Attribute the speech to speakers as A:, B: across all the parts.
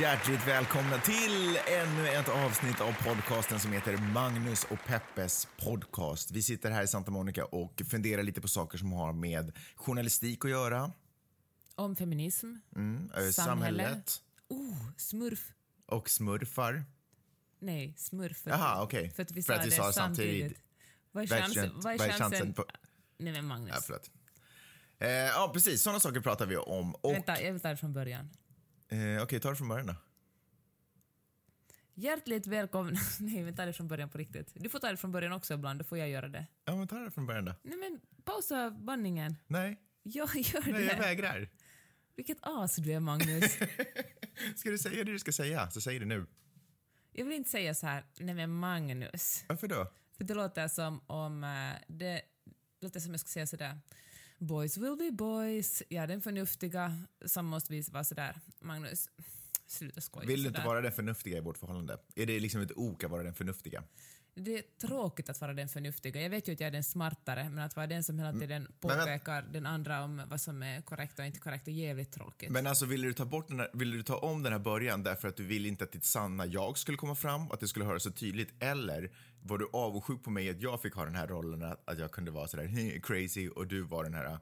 A: Hjärtligt välkomna till ännu ett avsnitt av podcasten som heter Magnus och Peppes podcast. Vi sitter här i Santa Monica och funderar lite på saker som har med journalistik att göra.
B: Om feminism,
A: Mm, eh,
B: samhälle.
A: samhället
B: Oh, smurf.
A: och smurfar.
B: Nej, smurf.
A: Jaha, okej.
B: För att vi sa
A: att vi sa det
B: samtidigt.
A: samtidigt.
B: Vad är chansen?
A: chans-
B: Vad är chansen?
A: på-
B: Nej men Magnus.
A: Ja. Eh, ja, precis. Sådana saker pratar vi om. Och,
B: Vänta, jag vill ta det från början.
A: Eh, Okej, ta det från början då.
B: Hjärtligt välkomna... Nej, vi tar det från början på riktigt. Du får ta det från början också ibland, då får jag göra det.
A: Ja, men ta det från början då.
B: Nej men, pausa bandningen.
A: Nej,
B: Jag gör
A: nej
B: det.
A: jag vägrar.
B: Vilket as du är, Magnus.
A: Ska du säga det du ska säga, så säg det nu.
B: jag vill inte säga så här, nej men Magnus.
A: Varför då?
B: För det låter som om... eh, Det låter som jag ska säga sådär. Boys will be boys. Ja, den förnuftiga som måste vi vara sådär. Magnus, sluta skoja
A: Vill du inte
B: sådär.
A: vara den förnuftiga i vårt förhållande? Är det liksom ett ok att vara den förnuftiga?
B: Det är tråkigt att vara den förnuftiga. Jag vet ju att jag är den smartare, men att vara den som hela tiden påpekar den andra om vad som är korrekt och inte korrekt är jävligt tråkigt.
A: Men alltså ville du ta bort den här, ville du ta om den här början därför att du ville inte att ditt sanna jag skulle komma fram, att det skulle höra så tydligt, eller var du avundsjuk på mig att jag fick ha den här rollen, att, att jag kunde vara sådär "Hey, crazy och du var den här.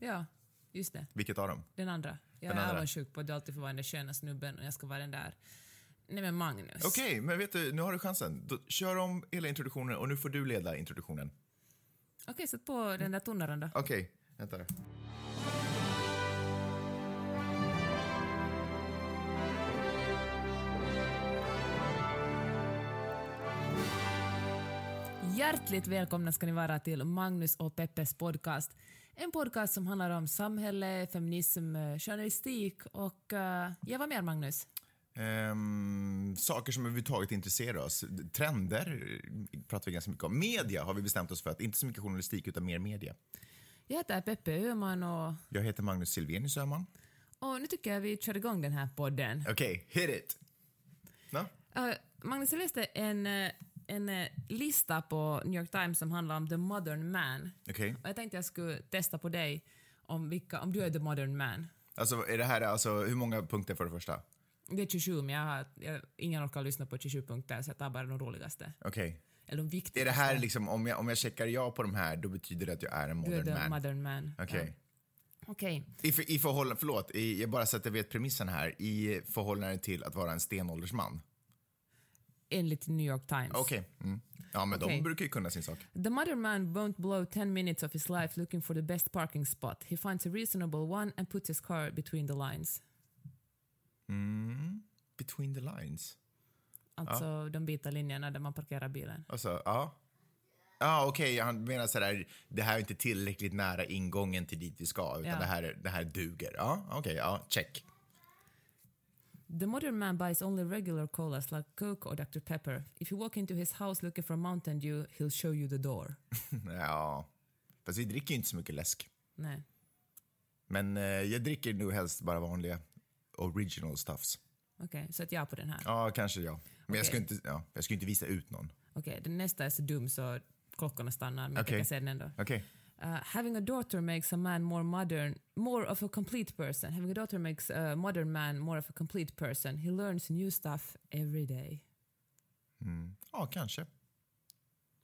B: Ja, just det.
A: Vilket av dem?
B: Den andra. Jag
A: Den
B: är avundsjuk på att du alltid får vara den där sköna snubben och jag ska vara den där... Nej men Magnus.
A: Okej, men vet du, nu har du chansen. Då, kör om hela introduktionen och nu får du leda introduktionen.
B: Okej, sätt på den där tonaren då.
A: Okej, vänta.
B: Hjärtligt välkomna ska ni vara till Magnus och Peppes podcast. En podcast som handlar om samhälle, feminism, eh, journalistik och... Uh, ja, vad mer Magnus?
A: Ehm, saker som överhuvudtaget intresserar oss. Trender pratar vi ganska mycket om. Media har vi bestämt oss för att inte så mycket journalistik utan mer media.
B: Jag heter Peppe Öhman och,
A: Jag heter Magnus Silvenius Öhman.
B: och nu tycker jag vi kör igång den här podden.
A: Okej, hit it! No?
B: Eh, Magnus, jag läste en, en lista på New York Times som handlar om the modern man.
A: Okej.
B: Och jag tänkte jag skulle testa på dig om, vilka, om du är the modern man.
A: Alltså, är det här alltså, hur många punkter för det första?
B: Det är 27, men jag har, jag, ingen orkar lyssna på 27 punkter, så jag tar bara de roligaste.
A: Okej.
B: Eller de viktigaste.
A: Är det här liksom, om jag, om jag checkar ja på de här, då betyder det att jag är en
B: Du är
A: modern
B: the
A: man?
B: modern man.
A: Okej.
B: Ja. Okej.
A: I, för, I förhållande, förlåt, i, jag bara så att jag vet premissen här. I förhållande till att vara en stenåldersman.
B: Enligt New York Times.
A: Okej. Mm. Ja, men
B: Okej.
A: de brukar ju kunna sin sak.
B: The modern man won't blow 10 minutes of his life looking for the best parking spot. He finds a reasonable one and puts his car between the lines.
A: Between the lines.
B: Alltså de vita linjerna där man parkerar bilen.
A: Alltså, ja. Ja, okej, han menar sådär, det här är inte tillräckligt nära ingången till dit vi ska, utan
B: Ja.
A: det, här, det här duger. Ja, okej, ja, check.
B: The modern man buys only regular colas like Coke or Dr. Pepper. If you walk into his house looking for Mountain Dew, he'll show you the door.
A: ja, fast vi dricker ju inte så mycket läsk.
B: Nej.
A: Men eh, jag dricker nog helst bara vanliga original stuffs.
B: Okej, så ett ja på den här.
A: Ja, kanske ja. Men jag, ska inte, ja, jag ska inte visa ut någon.
B: Okej, den nästa är så dum så klockorna stannar, men
A: Okej.
B: jag kan säga den ändå.
A: Okej.
B: Uh, having a daughter makes a man more modern, more of a complete person. Having a daughter makes a modern man more of a complete person. He learns new stuff every day.
A: Ja, kanske.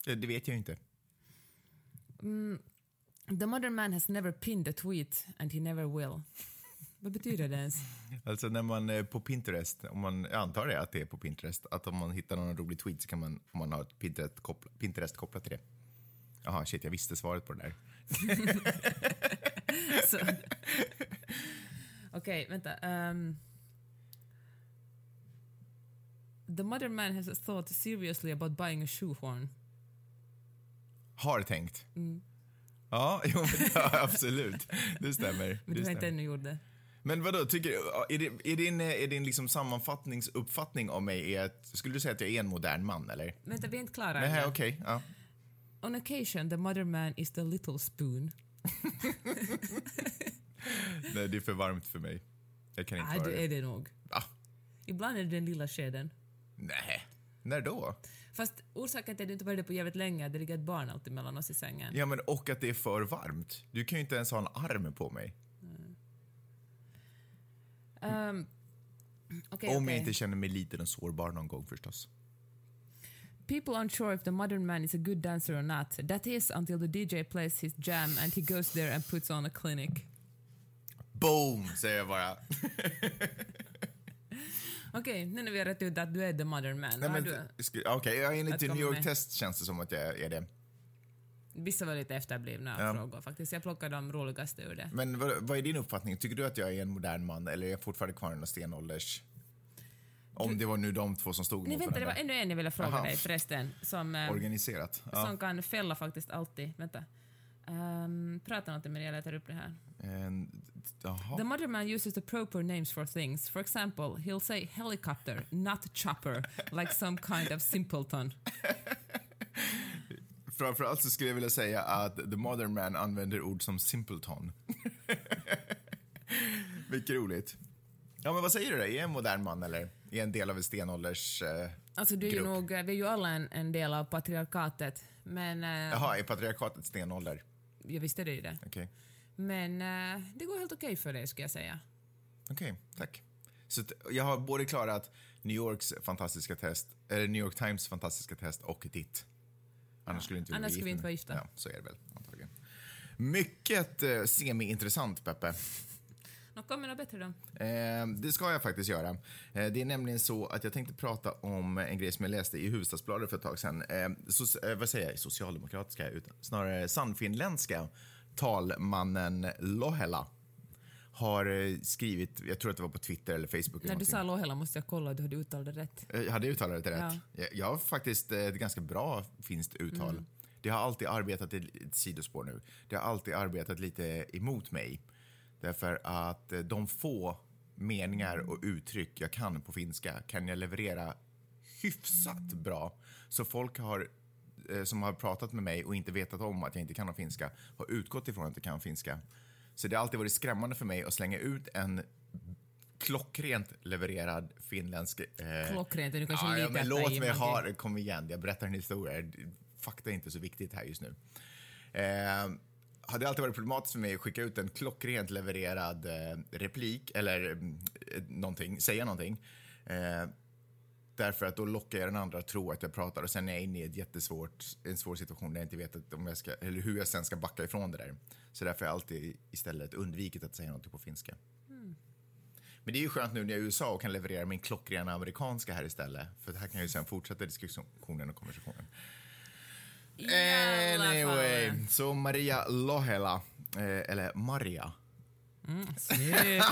A: Det, det vet jag inte.
B: The modern man has never pinned a tweet and he never will. Vad betyder det ens?
A: Alltså när man är på Pinterest, om man, jag antar det att det är på Pinterest, att om man hittar någon rolig tweet så kan man, om man har Pinterest, koppla, Pinterest kopplat till det. Jaha, shit, jag visste svaret på det där.
B: Okej, vänta. Um, the modern man has thought seriously about buying a shoehorn.
A: Har tänkt. Ja, jo, ja, absolut. Det stämmer.
B: Men du har inte ännu gjort det.
A: Men vadå, tycker, är, det, är din, är din liksom sammanfattningsuppfattning om mig är att, skulle du säga att jag är en modern man eller?
B: Vänta, vi är inte klara
A: Nej, okej. ja.
B: On occasion, the modern man is the little spoon.
A: Nej, det är för varmt för mig. Jag kan inte vara
B: det är det nog.
A: Va?
B: Ibland är det den lilla skeden.
A: Nej. När då?
B: Fast orsaken till att du inte varit det på jävligt länge är att det ligger ett barn alltid mellan oss i sängen.
A: Ja, men och att det är för varmt. Du kan ju inte ens ha en arm på mig.
B: Um, okay,
A: Om
B: okay.
A: jag inte känner mig liten och sårbar någon gång förstås.
B: People aren't sure if the modern man is a good dancer or not. That is until the DJ plays his jam and he goes there and puts on a clinic.
A: Boom, säger jag bara.
B: Okej, nu när vi har rätt ut att du är the modern man,
A: Okej, ja, enligt New
B: komma
A: York
B: med.
A: Test känns det som att jag är det.
B: Vissa var lite efterblivna
A: Ja.
B: frågor faktiskt. Jag plockade de roligaste ur det.
A: Men vad, vad är din uppfattning? Tycker du att jag är en modern man eller är jag fortfarande kvar i någon stenålders... Om det var nu de två som stod
B: Nej,
A: mot
B: vänta, det var
A: varandra.
B: ännu en jag ville fråga
A: Aha.
B: dig förresten. Som, eh,
A: Organiserat. Ja.
B: som kan fälla faktiskt alltid. Vänta. Um, prata något med det, jag letar upp det här.
A: Jaha.
B: The modern man uses the proper names for things. For example, he'll say helicopter, not chopper, like some kind of simpleton.
A: Framförallt så skulle jag vilja säga att the modern man använder ord som simpleton. Mycket roligt. Ja, men vad säger du då? Är jag en modern man eller är en del av en stenålders... Eh,
B: Alltså du är ju nog, vi är ju alla en, en del av patriarkatet. Men, eh,
A: jaha, är patriarkatet stenålder?
B: jag visste det ju det.
A: Okej.
B: Men eh, det går helt okej för dig skulle jag säga.
A: Okej, tack. Så att jag har både klarat New Yorks fantastiska test, eller New York Times fantastiska test och ditt. Annars skulle inte vi
B: annars skulle vi inte vara gifta.
A: Ja, så är det väl antagligen. Mycket eh, semi-intressant, Peppe.
B: Nå, kommer något bättre då?
A: Eh, det ska jag faktiskt göra. Eh, det är nämligen så att jag tänkte prata om en grej som jag läste i Hufvudstadsbladet för ett tag sedan. Eh, so, eh, vad säger jag? Socialdemokratiska, utan snarare sannfinländska talmannen Lohela har eh, skrivit, jag tror att det var på Twitter eller Facebook. eller
B: När du sa Lohela måste jag kolla att du hade uttalat det rätt.
A: Eh, Hade jag uttalat det rätt?
B: Ja.
A: Jag, jag har faktiskt eh, ett ganska bra finskt uttal.
B: Mm.
A: Det har alltid arbetat, i ett sidospår nu, det har alltid arbetat lite emot mig. Därför att de få meningar och uttryck jag kan på finska kan jag leverera hyfsat bra. Så folk har, som har pratat med mig och inte vetat om att jag inte kan finska har utgått ifrån att jag kan finska. Så det har alltid varit skrämmande för mig att slänga ut en klockrent levererad finländsk... Eh,
B: Klockrent, är du kanske
A: ja,
B: lite
A: ja, men låt mig ha
B: det-.
A: Kom igen, jag berättar en historia. Fakta är inte så viktigt här just nu. Eh, hade alltid varit problematiskt för mig att skicka ut en klockrent levererad eh, replik eller mm, eh, någonting, säga någonting. Eh, därför att då lockar jag den andra att tro att jag pratar och sen är jag inne i ett jättesvårt, en svår situation där jag inte vet att om jag ska, eller hur jag sen ska backa ifrån det där. Så därför har jag alltid istället undvikit att säga något på finska. Men det är ju skönt nu när jag är i USA och kan leverera min klockrena amerikanska här istället. För här kan jag ju sen fortsätta diskussionen och konversationen. Anyway, så Maria Lohela, eh, eller Maria,
B: Snyggt.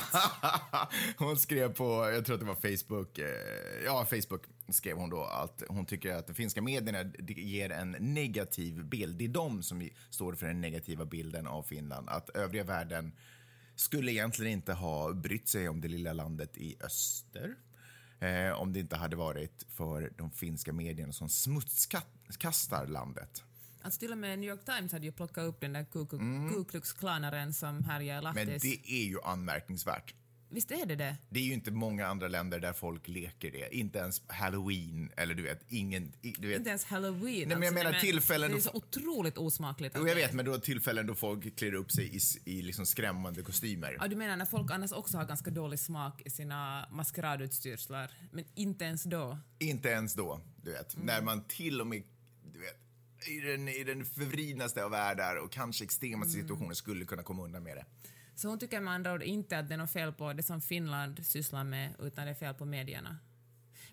A: hon skrev på, jag tror att det var Facebook, eh, ja Facebook skrev hon då att hon tycker att de finska medierna ger en negativ bild. Det är de som står för den negativa bilden av Finland. Att övriga världen skulle egentligen inte ha brytt sig om det lilla landet i öster. Eh, om det inte hade varit för de finska medierna som smutskastar landet.
B: Alltså till och med New York Times hade ju plockat upp den där Ku Klux Klanaren som härjar
A: Mm. Men
B: Lahtis.
A: det är ju anmärkningsvärt.
B: Visst är det det?
A: Det är ju inte många andra länder där folk leker det. Inte ens halloween eller du vet, ingen... Du vet,
B: Inte ens halloween.
A: men jag
B: alltså,
A: menar
B: men
A: tillfällen
B: Det är så otroligt osmakligt.
A: Jo, jag vet, men då tillfällen då folk klär upp sig i, i liksom skrämmande kostymer.
B: Ja, du menar när folk annars också har ganska dålig smak i sina maskeradutstyrslar, men inte ens då?
A: Inte ens då, du vet. När man till och med, i den, i den förvridnaste av världar och kanske extrema situationer skulle kunna komma undan med det.
B: Så hon tycker med andra ord inte att det är något fel på det som Finland sysslar med, utan det är fel på medierna.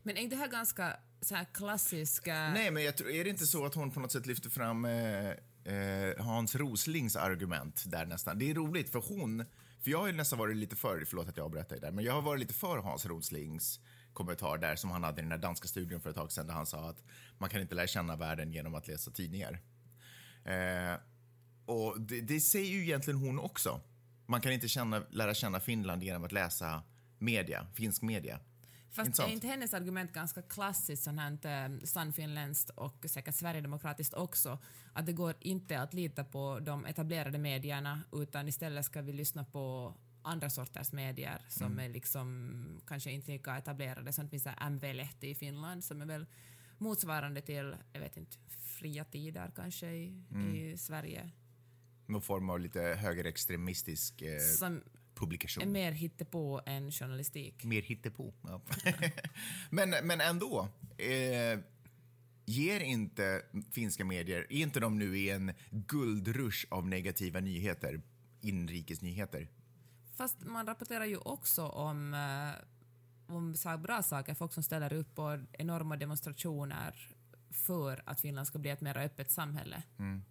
B: Men är det här ganska så här klassiska...
A: Nej, men jag tror, är det inte så att hon på något sätt lyfter fram eh, eh, Hans Roslings argument där nästan? Det är roligt, för hon... För jag har ju nästan varit lite för, förlåt att jag avbröt dig där, men jag har varit lite för Hans Roslings kommentar där som han hade i den här danska studion för ett tag sedan där han sa att man kan inte lära känna världen genom att läsa tidningar. Eh, och det, det säger ju egentligen hon också. Man kan inte känna, lära känna Finland genom att läsa media, finsk media.
B: Fast
A: Intressant.
B: är inte hennes argument ganska klassiskt sånt här eh, sannfinländskt och säkert sverigedemokratiskt också? Att det går inte att lita på de etablerade medierna utan istället ska vi lyssna på andra sorters medier som
A: Mm.
B: är liksom kanske inte lika etablerade. Sånt finns det MV-lehti i Finland som är väl motsvarande till, jag vet inte, Fria Tider kanske i,
A: Mm.
B: i Sverige.
A: Någon form av lite högerextremistisk eh,
B: Som
A: publikation.
B: mer hittepå än journalistik.
A: Mer hittepå. Ja. men, men ändå. Eh, ger inte finska medier, är inte de nu i en guldrush av negativa nyheter, inrikesnyheter?
B: Fast man rapporterar ju också om, eh, om så bra saker, folk som ställer upp på enorma demonstrationer för att Finland ska bli ett mer öppet samhälle.
A: Mm.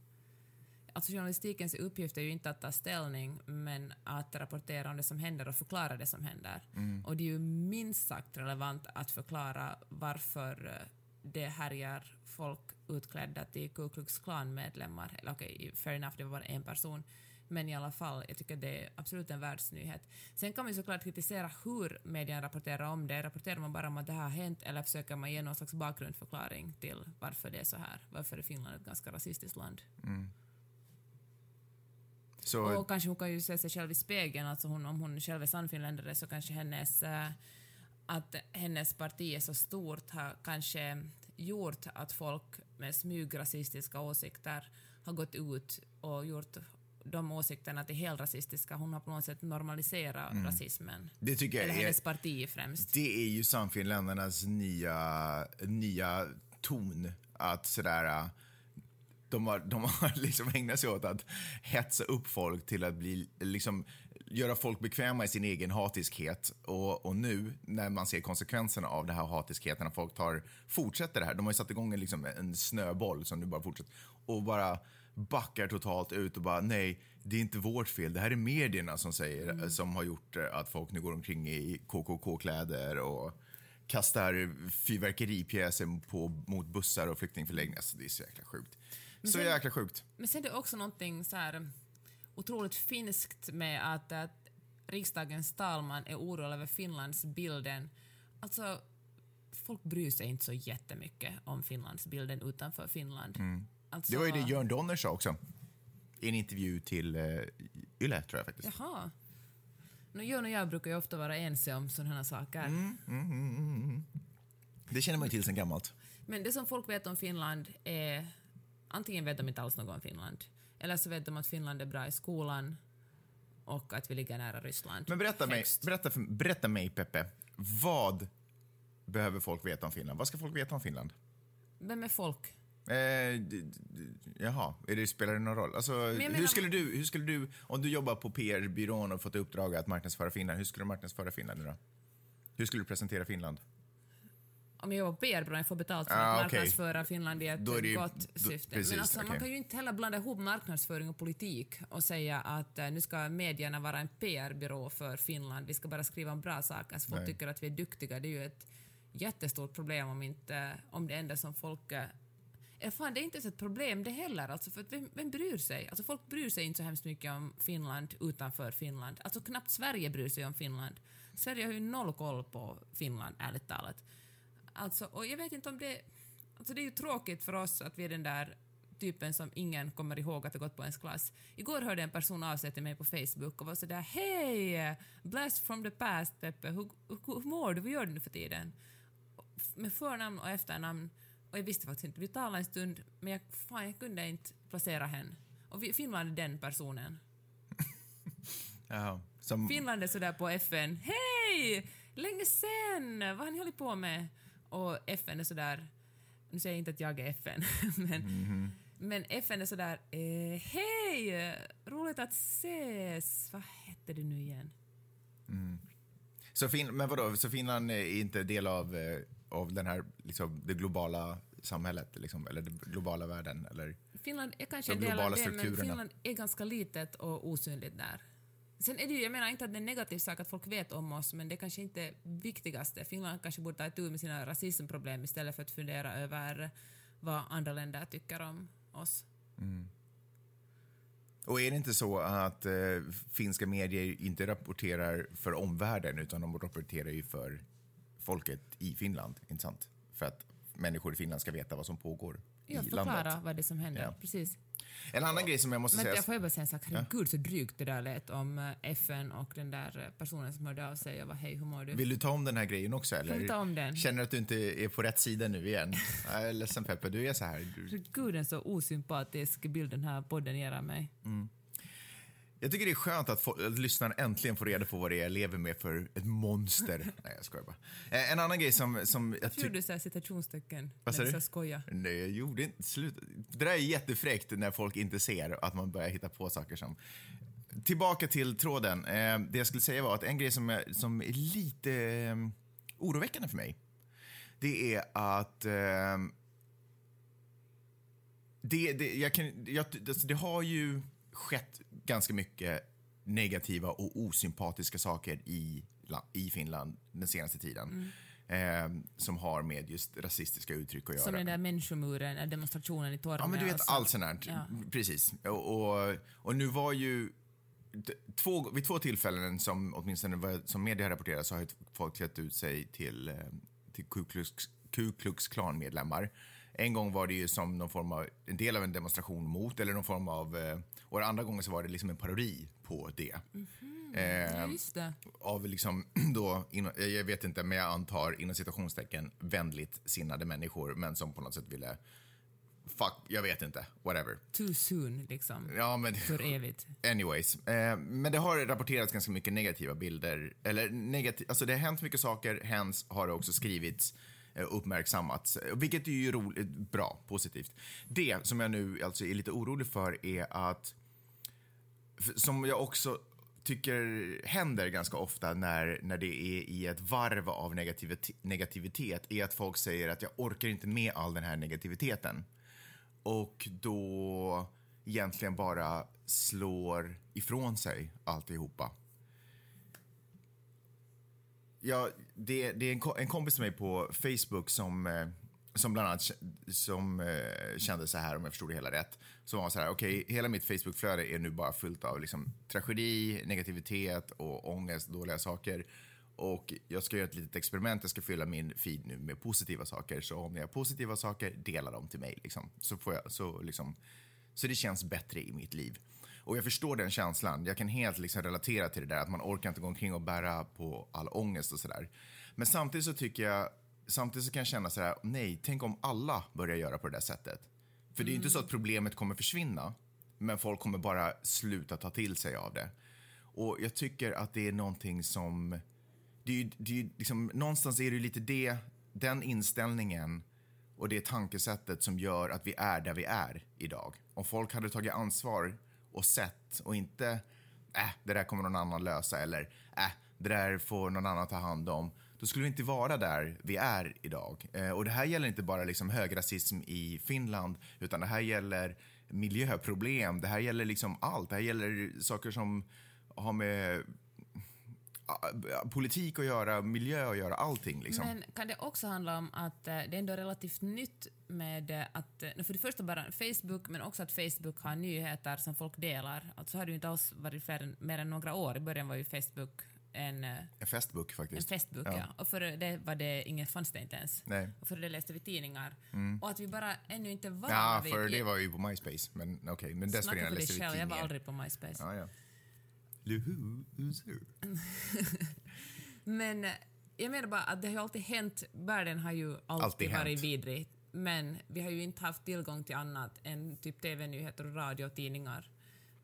B: Alltså journalistikens uppgift är ju inte att ta ställning, men att rapportera om det som händer och förklara det som händer.
A: Mm.
B: Och det är ju minst sagt relevant att förklara varför eh, det härjar folk utklädda till Ku Klux Klan-medlemmar. Eller okej, okay, fair enough, det var bara en person. Men i alla fall, jag tycker det är absolut en världsnyhet. Sen kan man såklart kritisera hur medierna rapporterar om det. Rapporterar man bara om att det här har hänt eller försöker man ge någon slags bakgrundsförklaring till varför det är så här? Varför är Finland ett ganska rasistiskt land?
A: Mm. Så...
B: Och kanske hon kan ju se sig själv i spegeln, alltså hon, om hon själv är sannfinländare så kanske hennes, äh, att hennes parti är så stort har kanske gjort att folk med smygrasistiska åsikter har gått ut och gjort de åsikterna till helt rasistiska. Hon har på något sätt normaliserat mm. rasismen.
A: Det tycker jag
B: Eller
A: är,
B: hennes parti främst.
A: Det är ju Sannfinländarnas nya, nya ton. Att sådär... De har, de har liksom ägnat sig åt att hetsa upp folk till att bli, liksom, göra folk bekväma i sin egen hatiskhet. Och, och nu, när man ser konsekvenserna av den här hatiskheten, när folk tar, fortsätter det här. De har ju satt igång en, liksom, en snöboll som nu bara fortsätter. Och bara backar totalt ut och bara nej, det är inte vårt fel. Det här är medierna som säger, mm. som har gjort att folk nu går omkring i KKK-kläder och kastar fyrverkeripjäser på, mot bussar och flyktingförläggningar. Så det är så jäkla sjukt. så sen, jäkla sjukt.
B: Men sen är det också någonting så här otroligt finskt med att, att riksdagens talman är orolig över Finlandsbilden. Alltså, folk bryr sig inte så jättemycket om Finlandsbilden utanför Finland.
A: Mm. Alltså... Det var ju det Jörn Donner sa också. I en intervju till uh, Yle, tror jag faktiskt.
B: Jaha. No, Jörn och jag brukar ju ofta vara ense om sådana här saker.
A: Mm, mm, mm, mm, mm. det känner man ju till sen gammalt.
B: Men det som folk vet om Finland är... Antingen vet de inte alls något om Finland, eller så vet de att Finland är bra i skolan och att vi ligger nära Ryssland.
A: Men berätta mig, berätta, för, berätta mig, Peppe, vad behöver folk veta om Finland? Vad ska folk veta om Finland?
B: Vem är folk?
A: Eh, jaha, är det, spelar det någon roll? Alltså, menar, hur, skulle du, hur skulle du, om du jobbar på PR-byrån och fått uppdrag att marknadsföra Finland, hur skulle du marknadsföra Finland nu då? Hur skulle du presentera Finland?
B: Om jag jobbar på PR-byrån och får betalt för
A: ah,
B: att okay. marknadsföra Finland i ett
A: ju,
B: gott då, syfte.
A: Precis,
B: Men alltså,
A: okay.
B: man kan ju inte heller blanda ihop marknadsföring och politik och säga att uh, nu ska medierna vara en PR-byrå för Finland, vi ska bara skriva om bra saker så folk Nej. tycker att vi är duktiga. Det är ju ett jättestort problem om, inte, om det enda som folk fan, det är inte ens ett problem det heller, alltså, för vem, vem bryr sig? Alltså, folk bryr sig inte så hemskt mycket om Finland utanför Finland. Alltså knappt Sverige bryr sig om Finland. Sverige har ju noll koll på Finland, ärligt talat. Alltså, och jag vet inte om det... Alltså det är ju tråkigt för oss att vi är den där typen som ingen kommer ihåg att ha gått på ens klass. Igår hörde en person av sig till mig på Facebook och var sådär Hej! Blast from the past, Peppe. Hur, hur, hur mår du? Vad gör du nu för tiden? Med förnamn och efternamn och jag visste faktiskt inte. Vi talade en stund, men jag, fan, jag kunde inte placera henne. Och vi, Finland är den personen.
A: Jaha, som...
B: Finland är sådär på FN. Hej! Länge sen! Vad har ni hållit på med? Och FN är sådär... Nu säger jag inte att jag är FN, men, mm -hmm. men FN är sådär... Eh, Hej! Roligt att ses! Vad hette det nu igen?
A: Mm. Så, fin men vadå, så Finland är inte del av eh, av den här, liksom, det globala samhället, liksom, eller den globala världen? Eller
B: Finland är kanske en del av det, men Finland är ganska litet och osynligt där. Sen är det ju, jag menar inte att det är en negativ sak att folk vet om oss, men det är kanske inte är viktigaste. Finland kanske borde ta itu med sina rasismproblem istället för att fundera över vad andra länder tycker om oss.
A: Mm. Och är det inte så att eh, finska medier inte rapporterar för omvärlden utan de rapporterar ju för folket i Finland, inte sant? För att människor i Finland ska veta vad som pågår
B: ja,
A: i landet.
B: förklara vad det är som händer. Ja. Precis.
A: En annan grej som jag måste
B: Men
A: säga...
B: Jag får jag bara säga en sak, herregud så drygt det där lät om eh, FN och den där personen som hörde av sig och var hej, hur mår du?
A: Vill du ta om den här grejen också eller?
B: Kan ta om den?
A: Känner du att du inte är på rätt sida nu igen? jag är ledsen Peppe, du är så här.
B: Herregud en så osympatisk bild den här podden ger av mig.
A: Mm. Jag tycker det är skönt att, få, att lyssnaren äntligen får reda på vad det är jag lever med för ett monster. Nej, jag skojar bara. Eh, En annan grej som, som jag
B: Tror
A: tycker...
B: du här citationstecken?
A: Vad sa
B: när
A: du?
B: skoja?
A: Nej, jag gjorde inte... Sluta. Det där är jättefräckt när folk inte ser att man börjar hitta på saker som... Tillbaka till tråden. Eh, det jag skulle säga var att en grej som är, som är lite eh, oroväckande för mig, det är att det, det, jag kan, jag, alltså det har ju skett ganska mycket negativa och osympatiska saker i, i Finland den senaste tiden. Eh, som har med just rasistiska uttryck att göra.
B: Som den där människomuren, demonstrationen i Torgny.
A: Ja, men du vet
B: alltså.
A: allt sånt här.
B: Ja.
A: Precis. Och, och, och nu var ju... Två, vid två tillfällen som åtminstone vad- som media har rapporterat så har folk klätt ut sig till, eh, till Ku Klux, Ku Klux Klan-medlemmar. En gång var det ju som någon form av, en del av en demonstration mot, eller någon form av... Och andra gången så var det liksom en parodi på det.
B: Ja,
A: Eh,
B: just det.
A: av liksom då, jag vet inte, men jag antar inom citationstecken vändligt sinnade människor, men som på något sätt ville, fuck, jag vet inte, whatever.
B: Too soon, liksom.
A: Ja, men
B: För evigt.
A: anyways. Eh, men det har rapporterats ganska mycket negativa bilder, eller negativ, alltså det har hänt mycket saker, hens har det också skrivits, eh, uppmärksammats, eh, vilket är ju roligt, bra, positivt. Det som jag nu alltså är lite orolig för är att som jag också tycker händer ganska ofta när, när det är i ett varv av negativitet, negativitet är att folk säger att jag orkar inte med all den här negativiteten. Och då egentligen bara slår ifrån sig alltihopa. Ja, det, det är en, en kompis till mig på Facebook som, eh, som bland annat som, eh, kände så här, om jag förstod det hela rätt. Som var så här, okej, hela mitt Facebookflöde är nu bara fullt av liksom, tragedi, negativitet och ångest, dåliga saker. Och jag ska göra ett litet experiment, jag ska fylla min feed nu med positiva saker. Så om ni har positiva saker, dela dem till mig. Liksom. Så, får jag, så, liksom, så det känns bättre i mitt liv. Och jag förstår den känslan. Jag kan helt liksom relatera till det där att man orkar inte gå omkring och bära på all ångest och sådär. Men samtidigt så tycker jag, samtidigt så kan jag känna så här, nej, tänk om alla börjar göra på det där sättet. För det är ju inte så att problemet kommer försvinna, men folk kommer bara sluta ta till sig av det. Och jag tycker att det är någonting som, det är ju, det är liksom, någonstans är det lite det, den inställningen och det tankesättet som gör att vi är där vi är idag. Om folk hade tagit ansvar och sett och inte äh, det där kommer någon annan lösa eller äh, det där får någon annan ta hand om. Då skulle vi inte vara där vi är idag. Eh, och det här gäller inte bara liksom högrasism i Finland utan det här gäller miljöproblem. Det här gäller liksom allt. Det här gäller saker som har med ah, politik att göra, miljö att göra, allting liksom.
B: Men kan det också handla om att eh, det är ändå relativt nytt med eh, att, eh, för det första bara Facebook, men också att Facebook har nyheter som folk delar. Alltså har det ju inte alls varit fler mer än några år. I början var ju Facebook en, eh,
A: En festbook
B: en
A: faktiskt.
B: Facebook,
A: Ja.
B: ja. Och före det var det ingen, fanns det inte ens.
A: Nej.
B: Och före det läste vi tidningar. Och att vi bara ännu inte var
A: Ja, för det var ju på MySpace. Men okej, men
B: Snacka
A: dessförinnan
B: för
A: läste vi
B: själv, jag var
A: tidningar.
B: aldrig på MySpace.
A: Ja, ja. Loser.
B: Men eh, jag menar bara att det har ju alltid hänt, världen har ju alltid,
A: Alltid
B: varit
A: hänt.
B: vidrig. Men vi har ju inte haft tillgång till annat än typ TV-nyheter och radio och tidningar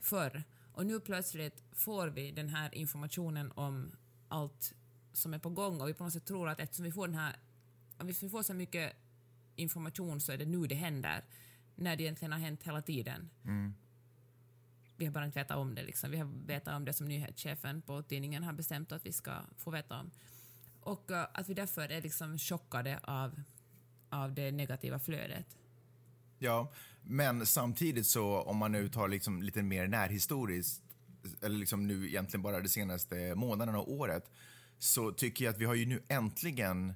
B: förr. Och nu plötsligt får vi den här informationen om allt som är på gång och vi på något sätt tror att eftersom vi får den här, om vi får så mycket information så är det nu det händer, när det egentligen har hänt hela tiden. Vi har bara inte vetat om det. Liksom. Vi har vetat om det som nyhetschefen på tidningen har bestämt att vi ska få veta om. Och eh, att vi därför är liksom chockade av, av det negativa flödet.
A: Ja, men samtidigt så om man nu tar liksom lite mer närhistoriskt, eller liksom nu egentligen bara de senaste månaderna och året, så tycker jag att vi har ju nu äntligen,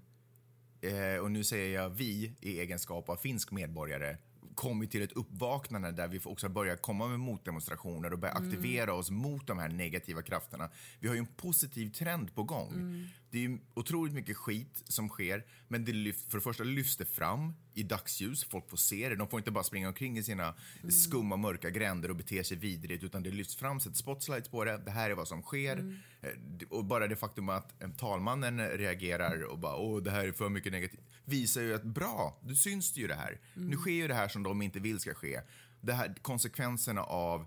A: eh, och nu säger jag vi i egenskap av finsk medborgare, kommit till ett uppvaknande där vi också börjar komma med motdemonstrationer och börja aktivera oss mot de här negativa krafterna. Vi har ju en positiv trend på gång. Det är ju otroligt mycket skit som sker, men det lyft, för det första lyfts det fram i dagsljus, folk får se det. De får inte bara springa omkring i sina skumma, mörka gränder och bete sig vidrigt, utan det lyfts fram, sätts spotlights på det. Det här är vad som sker. Eh, det- Och bara det faktum att eh, talmannen reagerar och bara åh, det här är för mycket negativt, visar ju att bra, nu syns det ju det här. Nu sker ju det här som de inte vill ska ske. Det här, konsekvenserna av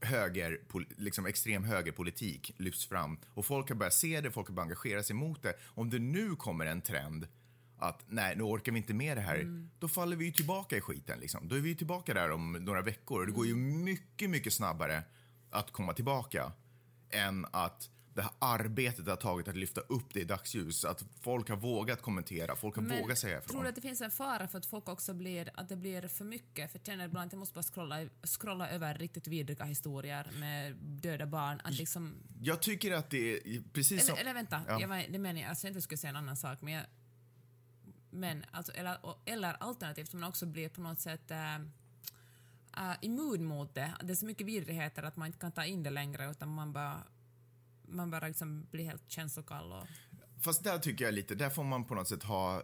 A: höger, liksom extrem högerpolitik lyfts fram och folk har börjat se det, folk har börjat engagera sig mot det. Om det nu kommer en trend att nej, nu orkar vi inte med det här, mm. då faller vi ju tillbaka i skiten. Liksom. Då är vi ju tillbaka där om några veckor och det går ju mycket, mycket snabbare att komma tillbaka än att det här arbetet det har tagit att lyfta upp det i dagsljus. Att folk har vågat kommentera, folk har
B: Men
A: vågat säga ifrån.
B: Tror du att det finns en fara för att folk också blir, att det blir för mycket? För jag känner ibland att jag måste bara scrolla, scrolla över riktigt vidriga historier med döda barn. Att liksom...
A: Jag tycker att det är precis
B: eller,
A: som...
B: Eller vänta, ja. jag, det menar jag, alltså jag inte skulle säga en annan sak, men jag, men alltså, eller, eller alternativt man också blir på något sätt äh, äh, immun mot det. Det är så mycket vidrigheter att man inte kan ta in det längre utan man bara man bara liksom blir helt känslokall. Och...
A: Fast där tycker jag lite, där får man på något sätt ha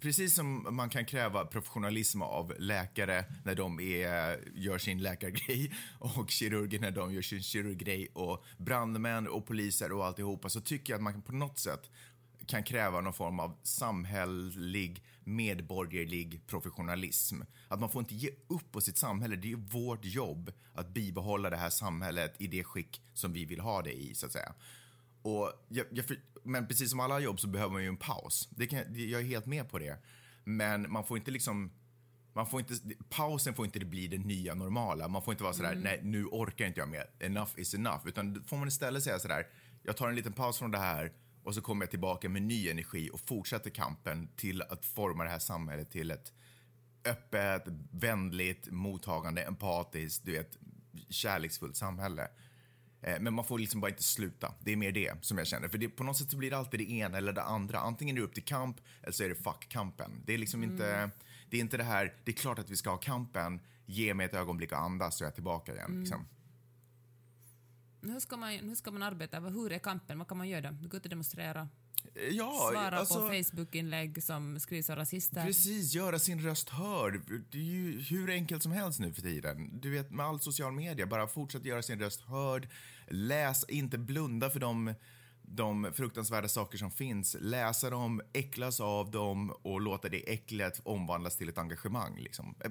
A: Precis som man kan kräva professionalism av läkare när de är, gör sin läkargrej och kirurger när de gör sin kirurggrej och brandmän och poliser och alltihopa så tycker jag att man på något sätt kan kräva någon form av samhällelig, medborgerlig professionalism. Att man får inte ge upp på sitt samhälle. Det är vårt jobb att bibehålla det här samhället i det skick som vi vill ha det i, så att säga. Och jag, jag, men precis som alla jobb så behöver man ju en paus. Det kan, jag är helt med på det. Men man får inte liksom man får inte, pausen får inte bli det nya normala. Man får inte vara sådär, mm. nej nu orkar inte jag mer, enough is enough. Utan får man istället säga sådär, jag tar en liten paus från det här och så kommer jag tillbaka med ny energi och fortsätter kampen till att forma det här samhället till ett öppet, vänligt, mottagande, empatiskt, du vet, kärleksfullt samhälle. Eh, men man får liksom bara inte sluta. Det är mer det som jag känner. För det, på något sätt så blir det alltid det ena eller det andra. Antingen är det upp till kamp eller så är det fuck kampen. Det är liksom mm. inte, det är inte det här, det är klart att vi ska ha kampen, ge mig ett ögonblick att andas så är jag tillbaka igen. Mm. Liksom.
B: Hur ska, man, hur ska man arbeta? Hur är kampen? Vad kan man göra? Gå ut och demonstrera?
A: Ja,
B: Svara
A: alltså,
B: på Facebook-inlägg som skrivs av rasister.
A: Precis, göra sin röst hörd. Det är ju hur enkelt som helst nu för tiden. Du vet, med all social media, bara fortsätt göra sin röst hörd. Läs, inte blunda för de, de fruktansvärda saker som finns. Läsa dem, äcklas av dem och låta det äcklet omvandlas till ett engagemang. Liksom. Eh,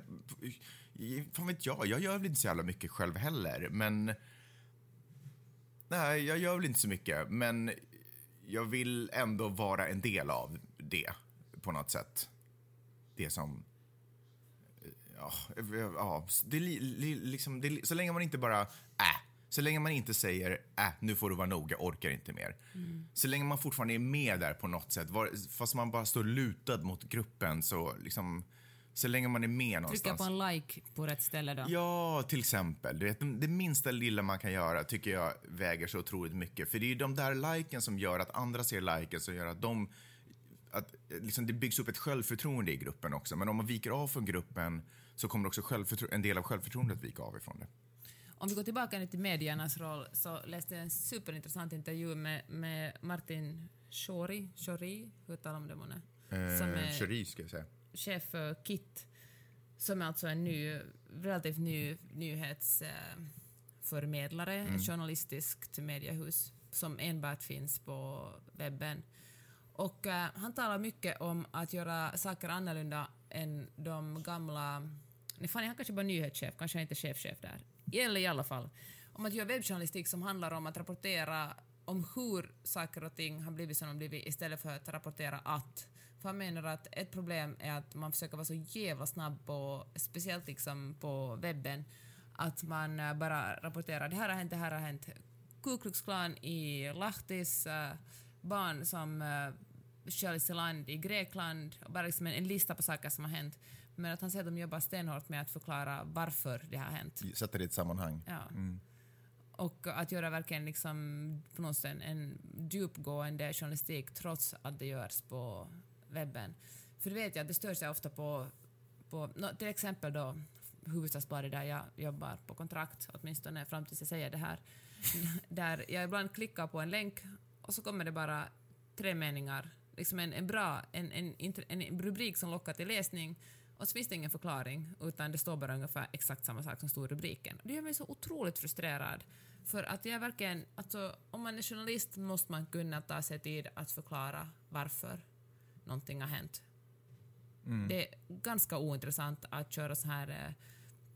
A: fan vet jag, jag gör väl inte så jävla mycket själv heller, men Nej, jag gör väl inte så mycket, men jag vill ändå vara en del av det på något sätt. Det som... Ja, ja det, liksom, det, så länge man inte bara... Äh, så länge man inte säger äh, nu får du vara nog, jag orkar inte mer. Mm. Så länge man fortfarande är med där på något sätt, var, fast man bara står lutad mot gruppen så liksom så länge man är med någonstans.
B: Trycka på en like på rätt ställe då?
A: Ja, till exempel. Du vet, det minsta lilla man kan göra tycker jag väger så otroligt mycket. För det är ju de där liken som gör att andra ser liken som gör att de att liksom det byggs upp ett självförtroende i gruppen också. Men om man viker av från gruppen så kommer också en del av självförtroendet vika av ifrån det.
B: Om vi går tillbaka till mediernas roll så läste jag en superintressant intervju med, med Martin Shori, Shori, hur talar man det månne?
A: Eh, Shori ska jag säga
B: chef för KIT, som är alltså en ny, relativt ny nyhetsförmedlare, mm. ett journalistiskt mediehus som enbart finns på webben. Och uh, han talar mycket om att göra saker annorlunda än de gamla... Nej, fan, han kanske bara nyhetschef, kanske inte chefchef där. Eller i alla fall. Om att göra webbjournalistik som handlar om att rapportera om hur saker och ting har blivit som de blivit istället för att rapportera att. För han menar att ett problem är att man försöker vara så jävla snabb på, speciellt liksom på webben, att man eh, bara rapporterar det här har hänt, det här har hänt. Ku Klux Klan i Lahtis, uh, barn som sköljs i land i Grekland, bara liksom en, en, lista på saker som har hänt. Men att han säger att de jobbar stenhårt med att förklara varför det har hänt.
A: Sätta det i ett sammanhang.
B: Ja. Mm. Och att göra verkligen liksom på något sätt en djupgående journalistik trots att det görs på webben. För det vet jag, det stör sig ofta på, på no, till exempel då Hufvudstadsbladet där jag jobbar på kontrakt, åtminstone fram tills jag säger det här, där jag ibland klickar på en länk och så kommer det bara tre meningar, liksom en, en bra, en, en, en rubrik som lockar till läsning och så finns det ingen förklaring, utan det står bara ungefär exakt samma sak som står i rubriken. Det gör mig så otroligt frustrerad. För att jag verkligen, alltså, om man är journalist måste man kunna ta sig tid att förklara varför någonting har hänt. Mm. Det är ganska ointressant att köra så här eh,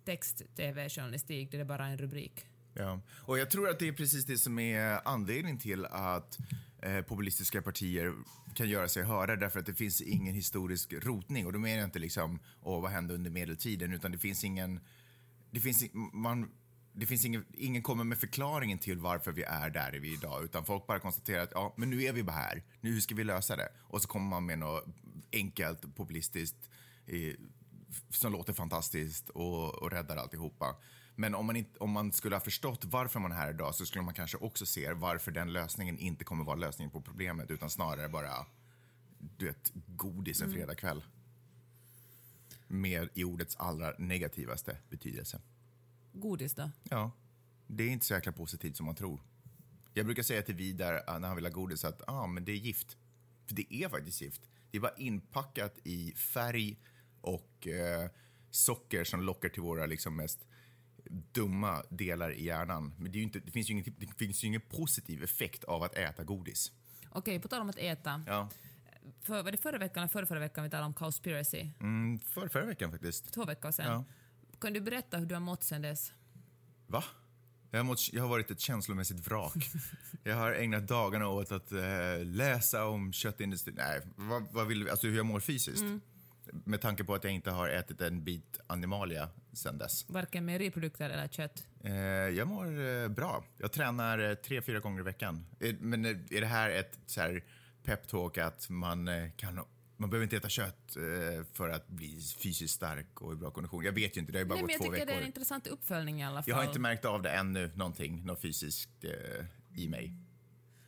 B: text-tv-journalistik där det bara är en rubrik.
A: Ja, och jag tror att det är precis det som är anledningen till att eh, populistiska partier kan göra sig hörda därför att det finns ingen historisk rotning. Och då menar jag inte liksom, åh, vad hände under medeltiden, utan det finns ingen, det finns, man, det finns ingen, ingen kommer med förklaringen till varför vi är där vi är idag, utan folk bara konstaterar att ja, men nu är vi bara här, nu hur ska vi lösa det? Och så kommer man med något enkelt, populistiskt, eh, som låter fantastiskt och, och räddar alltihopa. Men om man, inte, om man skulle ha förstått varför man är här idag så skulle man kanske också se varför den lösningen inte kommer vara lösningen på problemet utan snarare bara du vet, godis en fredagkväll. Med i ordets allra negativaste betydelse.
B: Godis då?
A: Ja, det är inte så jäkla positivt som man tror. Jag brukar säga till Vidar äh, när han vill ha godis att ah, men det är gift. För det är faktiskt gift. Det är bara inpackat i färg och eh, socker som lockar till våra liksom, mest dumma delar i hjärnan. Men det, inte, det, finns ju ingen, det finns ju ingen positiv effekt av att äta godis.
B: Okej, på tal om att äta.
A: Ja.
B: För, var det förra veckan eller förra, förra veckan vi talade om Cowspiracy?
A: Mm, för, förra veckan faktiskt.
B: Två veckor sedan.
A: Ja.
B: Kan du berätta hur du har mått sen dess?
A: Va? Jag har, mått, jag har varit ett känslomässigt vrak. jag har ägnat dagarna åt att eh, läsa om köttindustrin. Nej, vad, vad vill, alltså hur jag mår fysiskt. Med tanke på att jag inte har ätit en bit animalia sen dess.
B: Varken mejeriprodukter eller kött?
A: Eh, jag mår eh, bra. Jag tränar eh, tre, fyra gånger i veckan. Men eh, är det här ett så här peptalk att man eh, kan man behöver inte äta kött eh, för att bli fysiskt stark och i bra kondition. Jag vet ju inte, det har ju bara
B: Nej,
A: gått
B: jag
A: två
B: tycker
A: veckor.
B: det är en intressant uppföljning i alla fall.
A: Jag har inte märkt av det ännu, någonting, något fysiskt eh, i mig.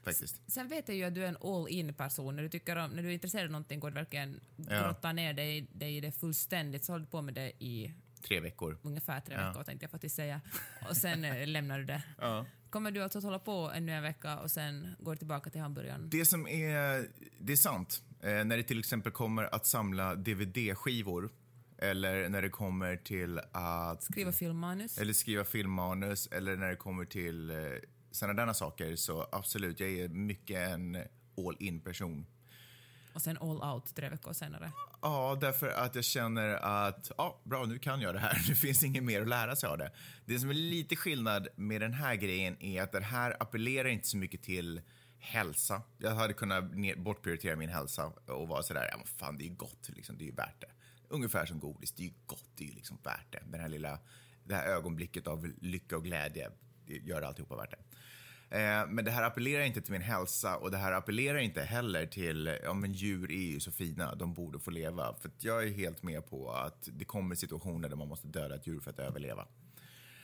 A: Faktiskt.
B: Sen vet jag ju att du är en all-in-person. När du, tycker om, när du är intresserad av någonting går du verkligen
A: Ja.
B: grotta ner dig, dig i det fullständigt. Så håller du på med det i
A: Tre veckor.
B: ungefär tre
A: Ja.
B: veckor tänkte jag faktiskt säga. Och sen eh, lämnar du det.
A: Ja.
B: Kommer du alltså att hålla på ännu en vecka och sen går du tillbaka till hamburgaren?
A: Det som är, det är sant. Eh, när det till exempel kommer att samla DVD-skivor eller när det kommer till att
B: Skriva filmmanus?
A: eller skriva filmmanus eller när det kommer till eh, sådana saker så absolut, jag är mycket en all-in-person.
B: Och sen all out tre veckor senare.
A: Ja, därför att jag känner att, ja, bra, nu kan jag det här. Nu finns inget mer att lära sig av det. Det som är lite skillnad med den här grejen är att den här appellerar inte så mycket till hälsa. Jag hade kunnat ner, bortprioritera min hälsa och vara sådär, ja men fan det är ju gott, liksom, det är ju värt det. Ungefär som godis, det är ju gott, det är ju liksom värt det. Den här lilla, det här ögonblicket av lycka och glädje, det gör alltihopa värt det. Eh, men det här appellerar inte till min hälsa och det här appellerar inte heller till, ja men djur är ju så fina, de borde få leva. För att jag är helt med på att det kommer situationer där man måste döda ett djur för att överleva.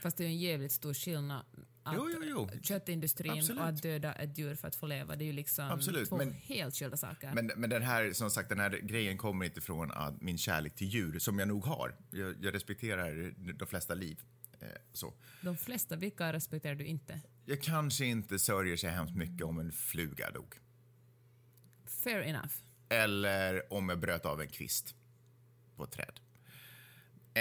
B: Fast det är ju en jävligt stor skillnad att
A: Jo, jo, jo.
B: köttindustrin
A: Absolut.
B: och att döda ett djur för att få leva. Det är ju liksom
A: Absolut,
B: två
A: men-
B: helt skilda saker.
A: Men, men den här, som sagt, den här grejen kommer inte från att min kärlek till djur, som jag nog har. Jag, jag respekterar de flesta liv. Eh, så.
B: De flesta, vilka respekterar du inte?
A: Jag kanske inte sörjer så hemskt mycket om en fluga dog.
B: Fair enough.
A: Eller om jag bröt av en kvist på ett träd.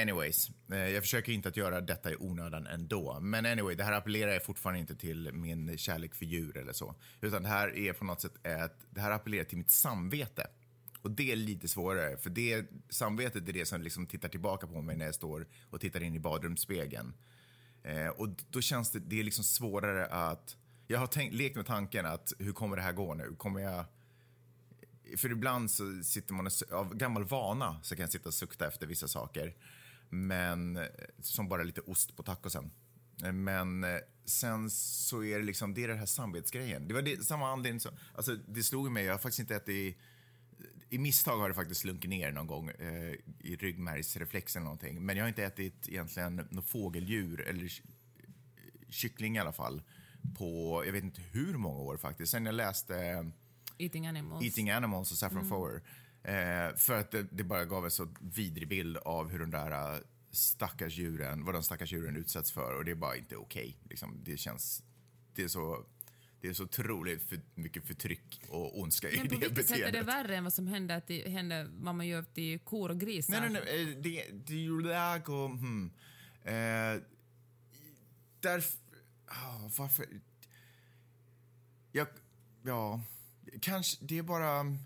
A: Anyways, eh, jag försöker inte att göra detta i onödan ändå. Men anyway, det här appellerar fortfarande inte till min kärlek för djur eller så. Utan det här är på något sätt ett, det här appellerar till mitt samvete. Och det är lite svårare, för det, samvetet är det som liksom tittar tillbaka på mig när jag står och tittar in i badrumsspegeln. Eh, och då känns det, det är liksom svårare att... Jag har tänkt, lekt med tanken att hur kommer det här gå nu? Kommer jag... För ibland så sitter man och, av gammal vana så kan jag sitta och sukta efter vissa saker. Men eh, som bara lite ost på tacosen. Eh, Men eh, sen så är det liksom, det är den här samvetsgrejen. Det var det, samma anledning som, alltså det slog mig, jag har faktiskt inte ätit i misstag har det faktiskt slunkit ner någon gång eh, i ryggmärgsreflex eller någonting. Men jag har inte ätit egentligen något fågeldjur eller ky- kyckling i alla fall på, jag vet inte hur många år faktiskt. Sen jag läste
B: Eating animals.
A: Eating Animals och Saffron Foer. Eh, för att det, det bara gav en så vidrig bild av hur de där eh, stackars djuren, vad de stackars djuren utsätts för och det är bara inte okej. Liksom, det känns, det är så, det är så otroligt för, mycket förtryck och ondska i
B: Men på
A: det
B: vilket sätt är det
A: beteendet.
B: värre än vad som händer, att det händer vad man gör till kor och grisar?
A: Nej, nej, nej. eh, Det, det är ju lag och... Hmm. Eh, därför... ah, varför... Jag... Ja... Kanske... Det är bara...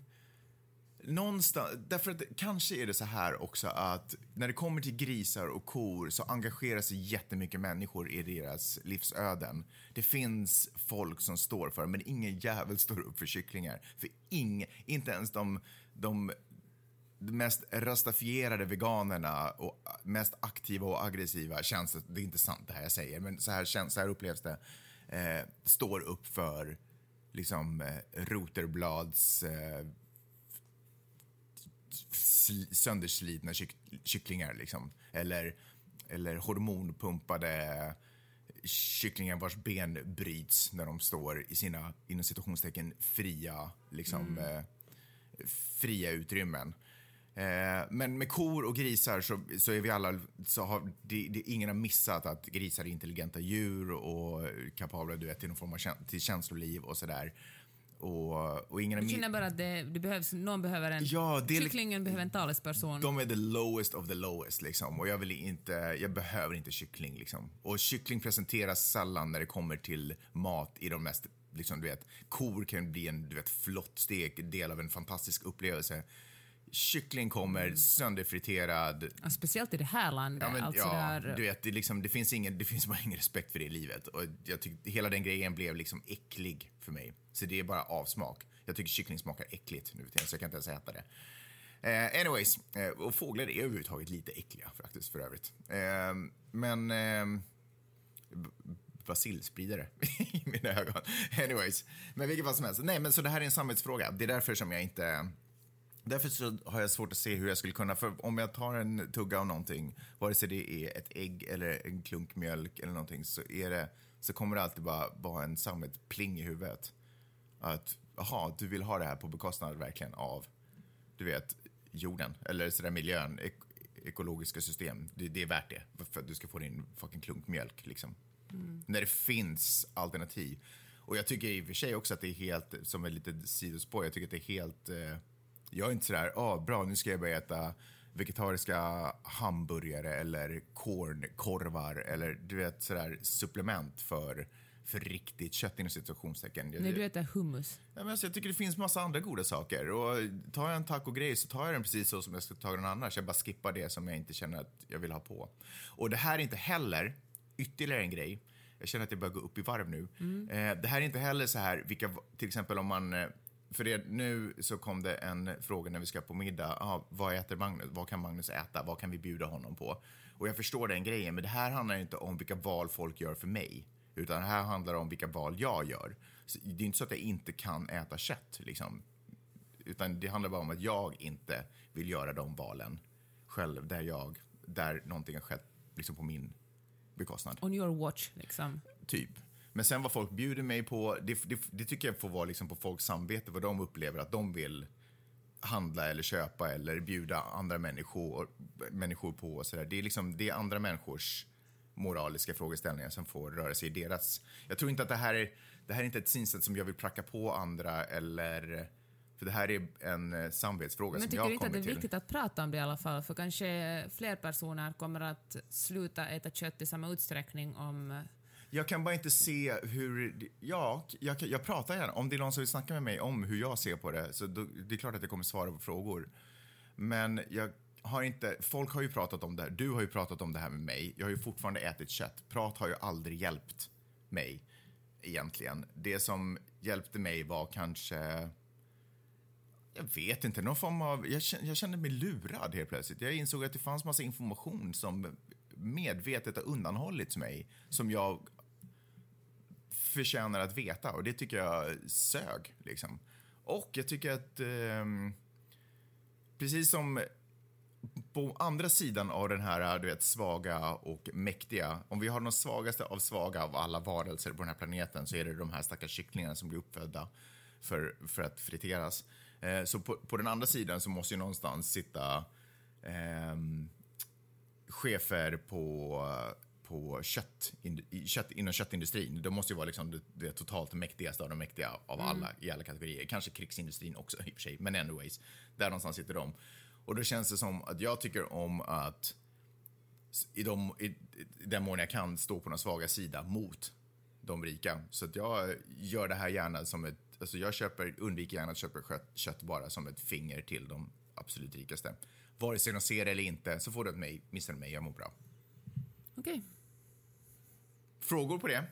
A: Någonstans, därför att kanske är det så här också att när det kommer till grisar och kor så engagerar sig jättemycket människor i deras livsöden. Det finns folk som står för men ingen jävel står upp för kycklingar. För ing, inte ens de, de mest rastafierade veganerna och mest aktiva och aggressiva känns det, det är inte sant det här jag säger, men så här, känns, så här upplevs det, eh, står upp för liksom eh, roterblads eh, sönderslitna kyck, kycklingar liksom. Eller, eller hormonpumpade kycklingar vars ben bryts när de står i sina inom citationstecken fria, liksom, mm. eh, fria utrymmen. Eh, men med kor och grisar så, så är vi alla, så har, det, det, ingen har missat att grisar är intelligenta djur och kapabla du vet, till någon form av till känsloliv och sådär. Och, och ingen
B: du känner bara att det, det, behövs, någon behöver en, ja, det, kycklingen behöver en talesperson.
A: De är the lowest of the lowest liksom. Och jag vill inte, jag behöver inte kyckling liksom. Och kyckling presenteras sällan när det kommer till mat i de mest, liksom du vet, kor kan bli en, du vet, flott stek, del av en fantastisk upplevelse kyckling kommer mm. sönderfriterad.
B: Ja, speciellt i det här landet. Ja, men, alltså ja, där...
A: du vet, det, liksom, det, finns ingen, det finns bara ingen respekt för det i livet. Och jag tyckte, hela den grejen blev liksom äcklig för mig. Så det är bara avsmak. Jag tycker kyckling smakar äckligt nu så jag kan inte ens äta det. Uh, anyways, uh, och fåglar är överhuvudtaget lite äckliga faktiskt för övrigt. Uh, men uh, basilspridare i mina ögon. Anyways, men vilket fall som helst. Nej, men så det här är en samhällsfråga. Det är därför som jag inte Därför så har jag svårt att se hur jag skulle kunna, för om jag tar en tugga av någonting, vare sig det är ett ägg eller en klunk mjölk eller någonting, så, är det, så kommer det alltid bara vara en sammetpling i huvudet. Att, jaha, du vill ha det här på bekostnad verkligen av, du vet, jorden, eller sådär miljön, ek ekologiska system. Det, det, är värt det, för att du ska få din fucking klunk mjölk liksom. Mm. När det finns alternativ. Och jag tycker i och för sig också att det är helt, som ett litet sidospår, jag tycker att det är helt eh, jag är inte sådär, ja oh, bra nu ska jag börja äta vegetariska hamburgare eller kornkorvar eller du vet sådär supplement för, för riktigt kött inom situationstecken.
B: När du äter hummus?
A: Ja, men alltså, jag tycker det finns massa andra goda saker och tar jag en tacogrej så tar jag den precis så som jag skulle ta den annars. Jag bara skippar det som jag inte känner att jag vill ha på. Och det här är inte heller ytterligare en grej jag känner att jag börjar gå upp i varv nu. Mm. Eh, det här är inte heller så här, vilka, till exempel om man eh, för det, nu så kom det en fråga när vi ska på middag. Ah, vad äter Magnus? Vad kan Magnus äta? Vad kan vi bjuda honom på? Och jag förstår den grejen, men det här handlar inte om vilka val folk gör för mig. Utan det här handlar om vilka val jag gör. Så det är inte så att jag inte kan äta kött, liksom. Utan det handlar bara om att jag inte vill göra de valen själv, där jag, där någonting har skett liksom på min bekostnad.
B: On your watch, liksom.
A: Typ. Men sen vad folk bjuder mig på, det, det, det tycker jag får vara liksom på folks samvete, vad de upplever att de vill handla eller köpa eller bjuda andra människor, människor på. Så där. Det, är liksom, det är andra människors moraliska frågeställningar som får röra sig i deras... Jag tror inte att det här är, det här är inte ett synsätt som jag vill pracka på andra eller... För det här är en eh, samvetsfråga
B: Men
A: som jag kommer till.
B: Men tycker du inte att det är viktigt att prata om det i alla fall? För kanske fler personer kommer att sluta äta kött i samma utsträckning om
A: jag kan bara inte se hur... Ja, jag, jag pratar gärna. Om det är någon som vill snacka med mig om hur jag ser på det, så då, det är klart att jag kommer svara på frågor. Men jag har inte... Folk har ju pratat om det här. Du har ju pratat om det här med mig. Jag har ju fortfarande ätit kött. Prat har ju aldrig hjälpt mig, egentligen. Det som hjälpte mig var kanske... Jag vet inte, någon form av... Jag kände, jag kände mig lurad helt plötsligt. Jag insåg att det fanns massa information som medvetet har undanhållits mig som jag förtjänar att veta och det tycker jag sög. Liksom. Och jag tycker att eh, precis som på andra sidan av den här du vet, svaga och mäktiga, om vi har de svagaste av svaga av alla varelser på den här planeten så är det de här stackars kycklingarna som blir uppfödda för, för att friteras. Eh, så på, på, den andra sidan så måste ju någonstans sitta eh, chefer på på kött, kött, inom köttindustrin. De måste ju vara liksom det, det totalt mäktigaste av de mäktiga av mm. alla i alla kategorier. Kanske krigsindustrin också i och för sig, men anyways. Där någonstans sitter de. Och då känns det som att jag tycker om att i, de, i, i den mån jag kan stå på den svaga sida mot de rika. Så att jag gör det här gärna som ett alltså jag köper, undviker gärna att köpa kött, kött bara som ett finger till de absolut rikaste. Vare sig de ser det eller inte så får du mig, missar mig, jag mår bra.
B: Okej.
A: Frågor på det?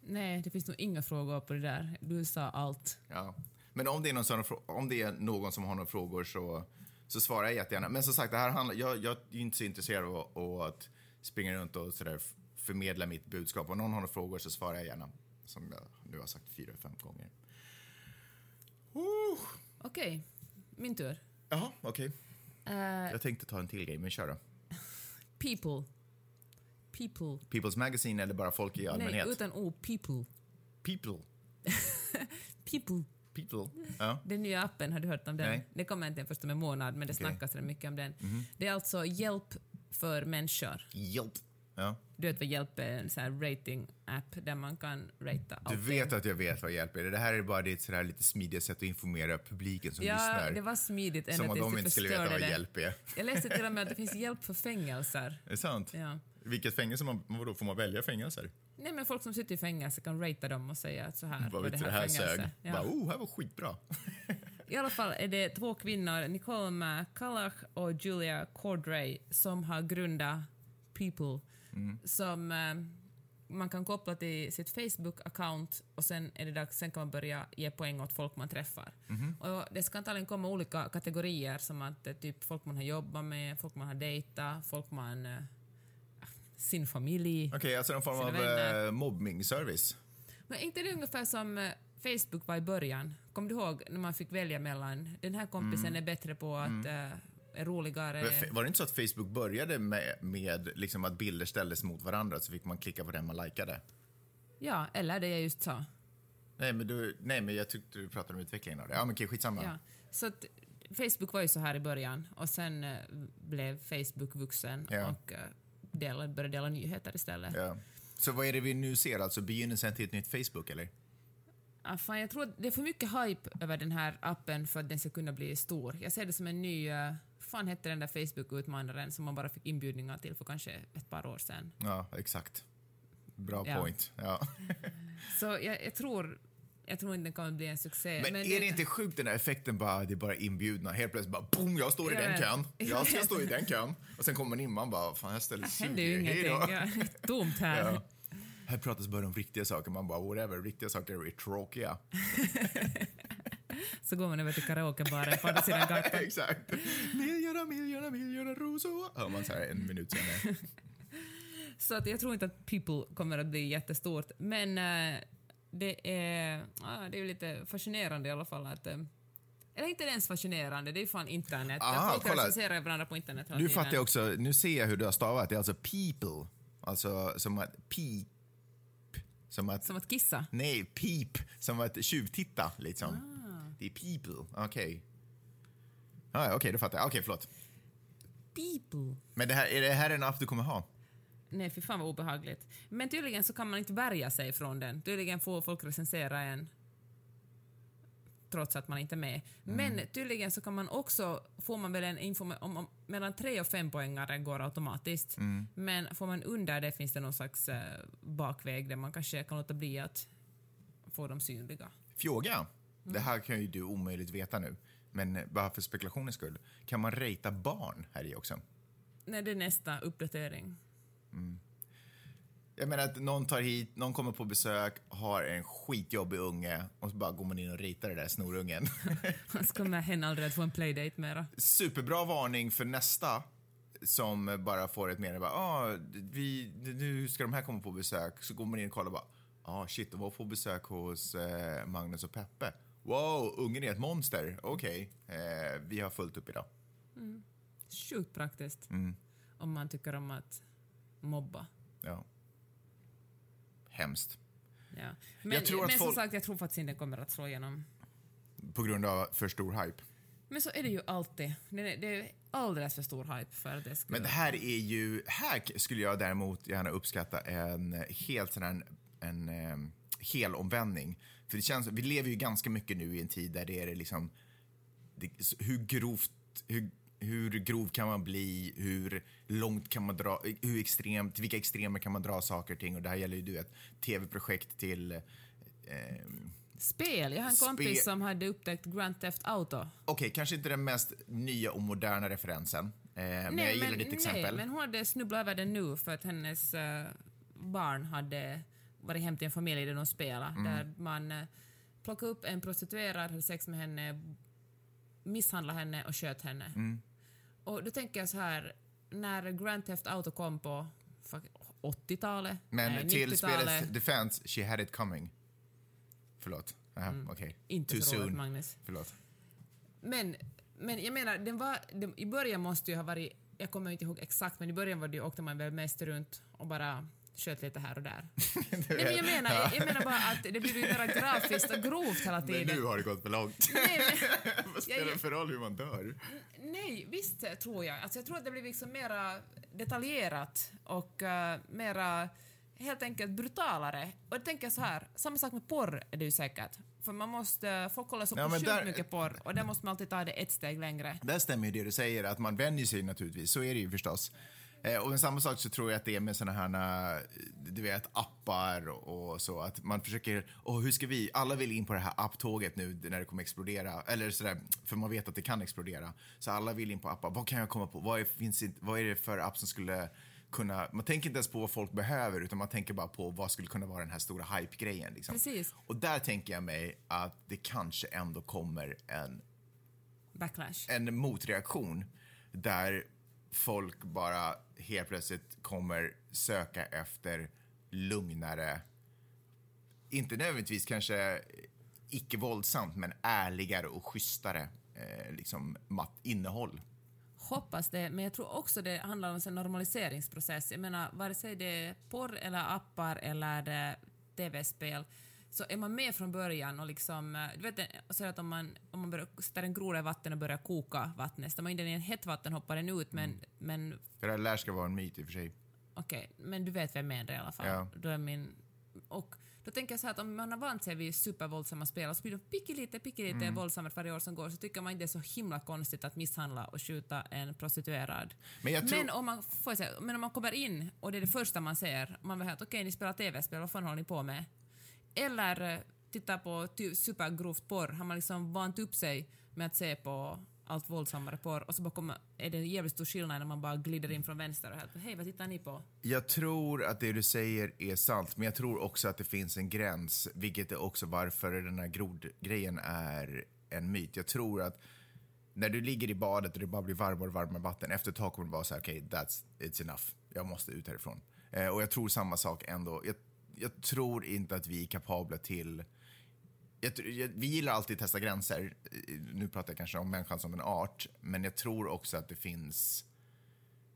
B: Nej, det finns nog inga frågor på det där. Du sa allt.
A: Ja. Men om det är någon som, om det är någon som har några frågor så, så svarar jag jättegärna. Men som sagt, det här handlar, jag, jag är inte så intresserad av, av att springa runt och sådär förmedla mitt budskap. Om någon har några frågor så svarar jag gärna. Som jag nu har sagt fyra, fem gånger. Uh.
B: Okej, min tur.
A: Jaha, okej.
B: Eh,
A: Jag tänkte ta en till grej, men kör då.
B: people. People.
A: People's Magazine eller bara folk i allmänhet?
B: Nej, utan o. People.
A: People.
B: People.
A: People. Ja.
B: Den nya appen, har du hört om den?
A: Nej.
B: Det kommer inte först om en månad, men det
A: Okej.
B: snackas rätt mycket om den.
A: Mhm.
B: Det är alltså hjälp för människor.
A: Hjälp. Ja.
B: Du vet vad hjälp är? En sån här rating-app där man kan ratea
A: Du
B: allting.
A: vet att jag vet vad hjälp är. Det här är bara ditt sådär lite smidiga sätt att informera publiken som
B: Ja,
A: lyssnar.
B: det var smidigt ända
A: som om de
B: du
A: inte skulle veta vad
B: det.
A: hjälp är.
B: Jag läste till och med att det finns hjälp för fängelser.
A: Är det sant?
B: Ja.
A: Vilket fängelse? Man, vadå, får man välja fängelser?
B: Nej, men folk som sitter i fängelse kan ratea dem och säga att så här
A: Vad
B: var det här
A: här
B: fängelse. Ja.
A: Bara, oh, här var skitbra.
B: I alla fall är det två kvinnor, Nicole McCulloch och Julia Cordray, som har grundat People,
A: Mm.
B: som eh, man kan koppla till sitt Facebook-account och sen, är det dags, sen kan man börja ge poäng åt folk man träffar.
A: Mhm.
B: Och det ska antagligen komma olika kategorier som att eh, typ folk man har jobbat med, folk man har dejtat, folk man... Sin familj.
A: Okej, alltså en form av
B: vänner.
A: eh, mobbing-service.
B: Men inte det ungefär som eh, Facebook var i början? Kommer du ihåg när man fick välja mellan den här kompisen är bättre på att eh, är roligare...
A: Men Var det inte så att Facebook började med, med liksom att bilder ställdes mot varandra så fick man klicka på den man likade?
B: Ja, eller det jag just sa.
A: Nej, men, du, nej, men jag tyckte du pratade om utvecklingen av det. Ja, men okej, skitsamma.
B: Ja. Så att Facebook var ju så här i början och sen blev Facebook vuxen
A: Ja.
B: och dela, började dela nyheter istället.
A: Ja. Så vad är det vi nu ser? Alltså begynnelsen till ett nytt Facebook, eller?
B: Ah, fan, jag tror att det är för mycket hype över den här appen för att den ska kunna bli stor. Jag ser det som en ny... Uh, fan hette den där Facebook-utmanaren som man bara fick inbjudningar till för kanske ett par år sedan.
A: Ja, exakt. Bra
B: Ja.
A: point. Ja.
B: Så jag, jag tror... Jag tror inte den kommer bli en succé.
A: Men, är det inte sjukt den där effekten bara, det är bara inbjudna, helt plötsligt bara boom, jag står i
B: Ja,
A: den
B: men-
A: kön, jag ska stå i den kön. Och sen kommer man in, man bara, fan jag ställer
B: Det händer ju
A: suger, hej
B: ingenting.
A: då.
B: Ja, det är tomt här.
A: Ja. Här pratas bara om riktiga saker, man bara whatever, riktiga saker är tråkiga.
B: Så går man över till karaokebaren på andra sidan gatan.
A: Exakt. Miljona, miljona, miljona rosor. Hör man så här en minut senare.
B: Så att jag tror inte att People kommer att bli jättestort. Men eh, det är, ah, det är lite fascinerande i alla fall att... eh, eller inte ens fascinerande, det är ju fan internet.
A: Aha,
B: Folk
A: kolla.
B: recenserar varandra på internet hela
A: Nu
B: tiden.
A: fattar också, nu ser jag hur du har stavat, det är alltså people. Alltså som att pip. Som att,
B: Som att kissa.
A: nej, pip. Som att tjuvtitta liksom.
B: Ah.
A: Det är people, okej. Ah, okej, då fattar jag. Okej, förlåt.
B: People.
A: Men det här, är det här en app du kommer ha?
B: Nej, fy fan vad obehagligt. Men tydligen så kan man inte värja sig från den. Tydligen får folk recensera en trots att man inte är med.
A: Mm.
B: Men tydligen så kan man också, får man väl en information om, om mellan tre och fem poängare går automatiskt.
A: Mm.
B: Men får man under det finns det någon slags eh, bakväg där man kanske kan låta bli att få dem synliga.
A: Fråga. Det här kan ju du omöjligt veta nu. Men eh, bara för spekulationens skull. Kan man rata barn här i också?
B: Nej, det är nästa uppdatering.
A: Jag menar att någon tar hit, någon kommer på besök, har en skitjobbig unge och så bara går man in och ritar den där snorungen.
B: Så kommer hen aldrig att få en playdate mera.
A: Superbra varning för nästa som bara får ett meddelande. Ah, vi, nu ska de här komma på besök. Så går man in och kollar och bara, ah shit, de var på besök hos eh, Magnus och Peppe. Wow, ungen är ett monster. Okej, eh, vi har fullt upp idag.
B: Sjukt praktiskt. Om man tycker om att mobba.
A: Ja. Hemskt.
B: Ja. Men,
A: tror att
B: men som
A: folk-
B: sagt, jag tror faktiskt inte den kommer att slå igenom.
A: På grund av för stor hype.
B: Men så är det ju alltid. Det är, det är alldeles för stor hype för att det ska...
A: Men det här är ju, här skulle jag däremot gärna uppskatta en helt sån här, en eh, hel omvändning. För det känns, vi lever ju ganska mycket nu i en tid där det är liksom, det, hur grovt, hur, hur grov kan man bli, hur långt kan man dra, hur extremt, vilka extremer kan man dra saker och ting och det här gäller ju du ett tv-projekt till eh,
B: Spel. Jag har en kompis som hade upptäckt Grand Theft Auto.
A: Okej, kanske inte den mest nya och moderna referensen. Eh, men jag gillar ditt exempel.
B: Nej, men hon hade snubblat över den nu för att hennes eh, barn hade varit hem till en familj där de spelade.
A: Mm.
B: Där man uh, plockade upp en prostituerad, hade sex med henne, misshandlade henne och sköt henne.
A: Mm.
B: Och då tänker jag så här, när Grand Theft Auto kom på fuck, 80-talet,
A: Men
B: nej,
A: till
B: 90-talet,
A: spelets defense, she had it coming. Förlåt. Aha.
B: Mm. inte
A: Too
B: roligt
A: soon.
B: Magnus.
A: Förlåt.
B: Men, men jag menar, den var, den, i början måste ju ha varit, jag kommer inte ihåg exakt, men i början var det, åkte man väl mest runt och bara sköt lite här och där. Nej, men jag, menar, jag, jag menar bara att det blir ju mer grafiskt och grovt hela
A: Men
B: tiden.
A: nu har det gått för långt.
B: Nej, men,
A: Vad spelar det för roll hur man dör?
B: nej, visst tror jag. Alltså, jag tror att det blir liksom mera detaljerat och uh, mera helt enkelt brutalare. Och jag tänker så här, samma sak med porr är det ju säkert. För man måste, folk kollar så
A: Ja, men
B: sjukt
A: där-
B: mycket porr och där måste man alltid ta det ett steg längre.
A: Där stämmer ju det du säger, att man vänjer sig naturligtvis. Så är det ju förstås. Eh, och samma sak så tror jag att det är med såna här, eh, du vet, appar och, så. Att man försöker, åh hur ska vi, alla vill in på det här apptåget nu när det kommer explodera. Eller sådär, för man vet att det kan explodera. Så alla vill in på appar. Vad kan jag komma på? Vad är, finns vad är det för app som skulle kunna, man tänker inte ens på vad folk behöver utan man tänker bara på vad skulle kunna vara den här stora hype-grejen. Liksom.
B: Precis.
A: Och där tänker jag mig att det kanske ändå kommer en
B: Backlash.
A: en motreaktion där folk bara helt plötsligt kommer söka efter lugnare, inte nödvändigtvis kanske icke våldsamt, men ärligare och schysstare eh, liksom, innehåll.
B: Hoppas det, men jag tror också det handlar om en normaliseringsprocess. Jag menar, vare sig det är porr eller appar eller tv-spel, så är man med från början och liksom, eh, du vet, eh, säger att om man, om man börjar, sätter en groda i vatten och börjar koka vattnet, ställer man in den i en hett vatten hoppar den ut, men, men
A: För det lär ska vara en myt i och för sig.
B: Okej, men du vet vad jag menar i alla fall.
A: Ja.
B: Då är min... Och då tänker jag så här att om man har vant sig vid supervåldsamma spel och så blir de pyttelite, pyttelite
A: Mm.
B: våldsammare varje år som går så tycker man inte det är så himla konstigt att misshandla och skjuta en prostituerad.
A: Men tror-
B: men, om man, får säga, men om man kommer in och det är det första man ser, man vill att okej, ni spelar tv-spel, vad fan håller ni på med? Eller eh, titta på ty- supergrovt porr, har man liksom vant upp sig med att se på allt våldsammare porr och så bara kommer, är det en jävligt stor skillnad när man bara glider in från vänster och helt hej vad tittar ni på?
A: Jag tror att det du säger är sant, men jag tror också att det finns en gräns, vilket är också varför den här grodgrejen är en myt. Jag tror att när du ligger i badet och det bara blir varmare och varmare vatten, efter ett tag kommer det vara så här, okej, that's, it's enough. Jag måste ut härifrån. Eh, och jag tror samma sak ändå. Jag, jag tror inte att vi är kapabla till vi gillar alltid att testa gränser. Eh, Nu pratar jag kanske om människan som en art, men jag tror också att det finns...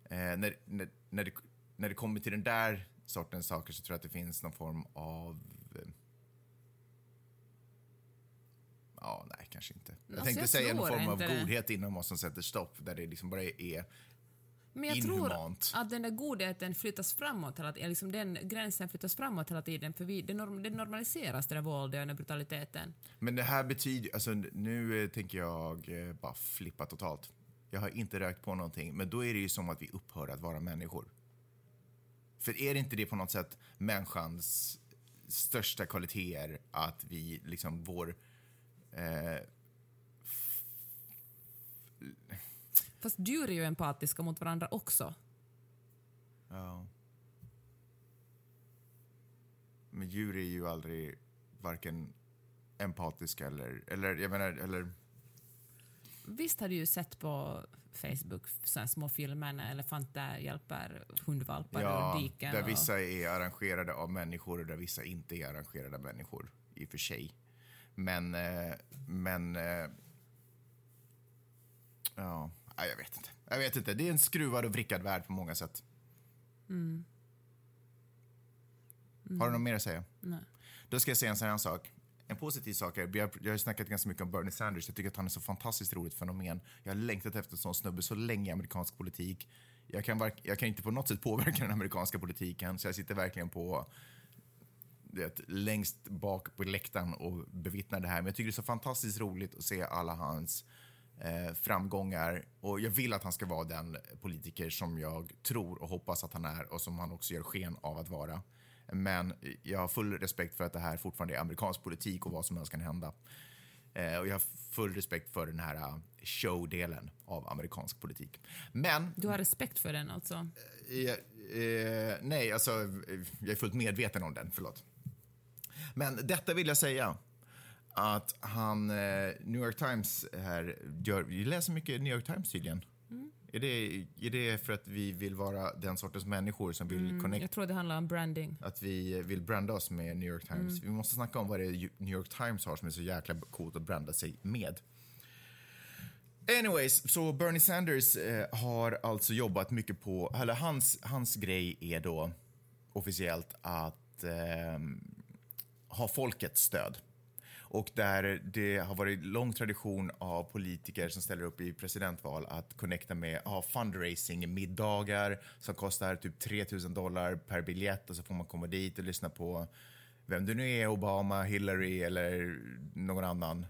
A: Eh, när, när, när, det, när det kommer till den där sortens saker så tror jag att det finns någon form av... Eh, ja, nej, kanske inte. Jag
B: Alltså,
A: tänkte
B: jag
A: säga någon form av
B: det.
A: godhet inom oss som sätter stopp, där det liksom bara är...
B: Men jag
A: Inhumant.
B: tror att den där godheten flyttas framåt hela tiden, liksom den gränsen flyttas framåt hela tiden, för vi, det, norm, det normaliseras, det där våldet och den brutaliteten.
A: Men det här betyder, alltså nu eh, tänker jag eh, bara flippa totalt. Jag har inte rökt på någonting, men då är det ju som att vi upphör att vara människor. För är det inte det på något sätt människans största kvaliteter att vi liksom vår... Eh,
B: Fast djur är ju empatiska mot varandra också.
A: ja. Men djur är ju aldrig varken empatiska eller, eller jag menar, eller
B: Visst har du ju sett på Facebook små filmer när elefanter hjälper hundvalpar
A: Ja,
B: ur diken.
A: där
B: och-
A: vissa är arrangerade av människor och där vissa inte är arrangerade av människor, i och för sig. Men, eh, men... Eh, ja, jag vet inte. Jag vet inte. Det är en skruvad och vrickad värld på många sätt. Har du något mer att säga?
B: Nej.
A: Då ska jag säga en sån här sak. En positiv sak är, jag, jag har snackat ganska mycket om Bernie Sanders. Jag tycker att han är så fantastiskt roligt fenomen. Jag har längtat efter en sån snubbe så länge i amerikansk politik. Jag kan, jag kan inte på något sätt påverka den amerikanska politiken, så jag sitter verkligen på vet, längst bak på läktaren och bevittnar det här. Men jag tycker det är så fantastiskt roligt att se alla hans eh, framgångar. Och jag vill att han ska vara den politiker som jag tror och hoppas att han är och som han också gör sken av att vara. Men jag har full respekt för att det här fortfarande är amerikansk politik och vad som helst kan hända. Eh, och jag har full respekt för den här uh, show-delen av amerikansk politik. Men...
B: Du har respekt för den alltså?
A: Eh, eh, nej, alltså jag är fullt medveten om den, förlåt. Men detta vill jag säga att han, eh, New York Times här, gör, vi läser mycket New York Times tydligen. Mm. Är, det, är det för att vi vill vara den sortens människor som vill mm, connect?
B: Jag tror det handlar om branding.
A: Att vi vill branda oss med New York Times. Mm. Vi måste snacka om vad det är New York Times har som är så jäkla coolt att branda sig med. Anyways, så Bernie Sanders eh, har alltså jobbat mycket på, eller hans, hans grej är då officiellt att eh, ha folkets stöd och där det har varit lång tradition av politiker som ställer upp i presidentval att connecta med, ha fundraising-middagar som kostar typ 3000 dollar per biljett och så får man komma dit och lyssna på vem det nu är, Obama, Hillary eller någon annan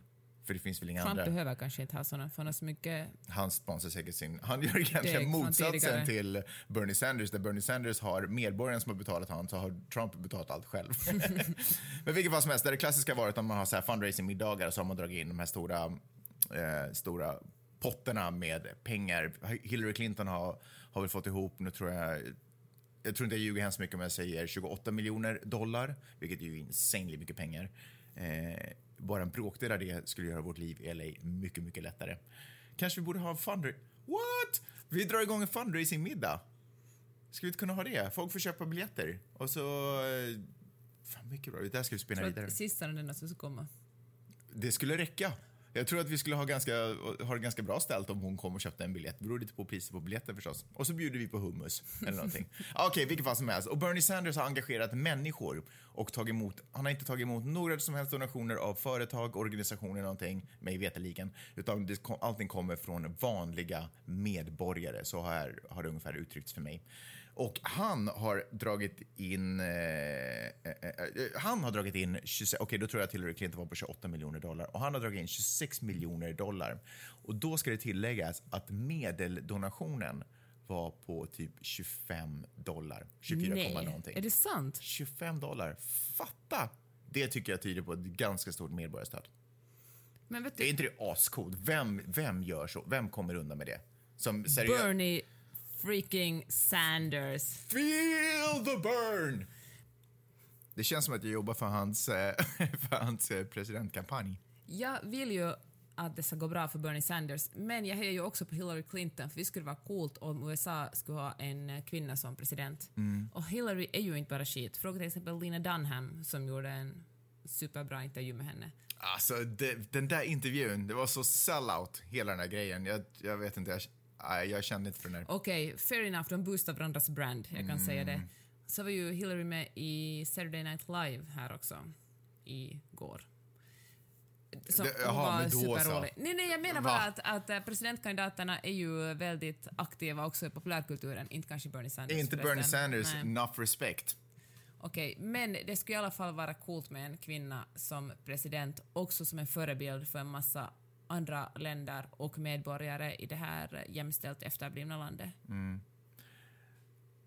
A: för det finns väl inga
B: Trump
A: andra.
B: behöver kanske inte ha såna, för så mycket...
A: Han sponsrar säkert sin... Han gör egentligen motsatsen till Bernie Sanders, där Bernie Sanders har medborgaren som har betalat han, så har Trump betalat allt själv. Men vilket fall som helst, det, klassiska varit om man har så här fundraising-middagar så har man dragit in de här stora, eh, stora potterna med pengar. Hillary Clinton har, har väl fått ihop, nu tror jag jag tror inte jag ljuger hemskt mycket om jag säger 28 miljoner dollar, vilket är ju insanely mycket pengar. Eh, bara en bråkdel av det skulle göra vårt liv i LA mycket, mycket lättare. Kanske vi borde ha en fundraising... What? Vi drar igång en fundraising-middag. Ska vi inte kunna ha det? Folk får köpa biljetter. Och så... Eh, fan, mycket bra. Det där ska vi spinna vidare.
B: Sista den som ska komma.
A: Det skulle räcka. Jag tror att vi skulle ha, ganska, ha det ganska bra ställt om hon kom och köpte en biljett. Det beror lite på priset på biljetten förstås. Och så bjuder vi på hummus eller någonting. Okej, okay, vilket fall som helst. Och Bernie Sanders har engagerat människor och tagit emot, han har inte tagit emot några som helst donationer av företag, organisationer någonting, mig veterligen, utan det, allting kommer från vanliga medborgare. Så här har det ungefär uttryckts för mig. Och han har dragit in... Eh, eh, eh han har dragit in... 26, okej, okay, då tror jag att Hillary Clinton var på 28 miljoner dollar. Och han har dragit in 26 miljoner dollar. Och då ska det tilläggas att medeldonationen var på typ 25 dollar. 24,
B: Nej,
A: någonting.
B: är det sant?
A: 25 dollar. Fatta! Det tycker jag tyder på ett ganska stort medborgarstöd. Men vet du, är inte det ascoolt? Vem, vem gör så? Vem kommer undan med det?
B: Som Bernie freaking Sanders.
A: Feel the burn! Det känns som att jag jobbar för hans, eh, för hans eh, presidentkampanj.
B: Jag vill ju att det ska gå bra för Bernie Sanders, men jag hejar ju också på Hillary Clinton, för det skulle vara coolt om USA skulle ha en eh, kvinna som president. Mm. Och Hillary är ju inte bara skit. Fråga till exempel Lena Dunham som gjorde en superbra intervju med henne.
A: Alltså, det, den där intervjun, det var så sellout, hela den där grejen. Jag, jag vet inte, jag, Nej, jag kände inte för den.
B: Okej, okay, fair enough, de boostar varandras brand, jag kan mm. säga det. Så var ju Hillary med i Saturday Night Live här också, igår. Som det, jaha, var superrolig. Nej, nej, jag menar bara att, att eh, presidentkandidaterna är ju väldigt aktiva också i populärkulturen, inte kanske Bernie Sanders.
A: Inte Bernie Sanders, nej. enough respect.
B: Okej, okay, men det skulle i alla fall vara coolt med en kvinna som president, också som en förebild för en massa andra länder och medborgare i det här jämställt efterblivna landet. Mm.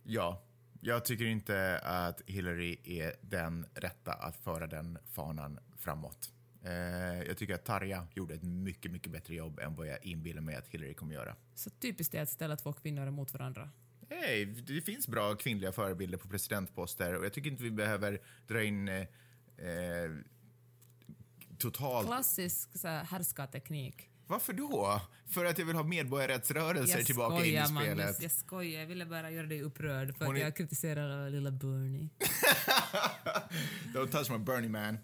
A: Ja, jag tycker inte att Hillary är den rätta att föra den fanan framåt. Eh, jag tycker att Tarja gjorde ett mycket, mycket bättre jobb än vad jag inbillar mig att Hillary kommer göra.
B: Så typiskt det att ställa två kvinnor emot varandra?
A: Nej, det finns bra kvinnliga förebilder på presidentposter och jag tycker inte vi behöver dra in eh, eh totalt...
B: Klassisk så här, härskarteknik.
A: Varför då? För att jag vill ha medborgarrättsrörelser jag tillbaka skojar, in i spelet? Magnus,
B: jag skojar, jag ville bara göra dig upprörd för Hon att är... jag kritiserar lilla Bernie.
A: Don't touch my Bernie man.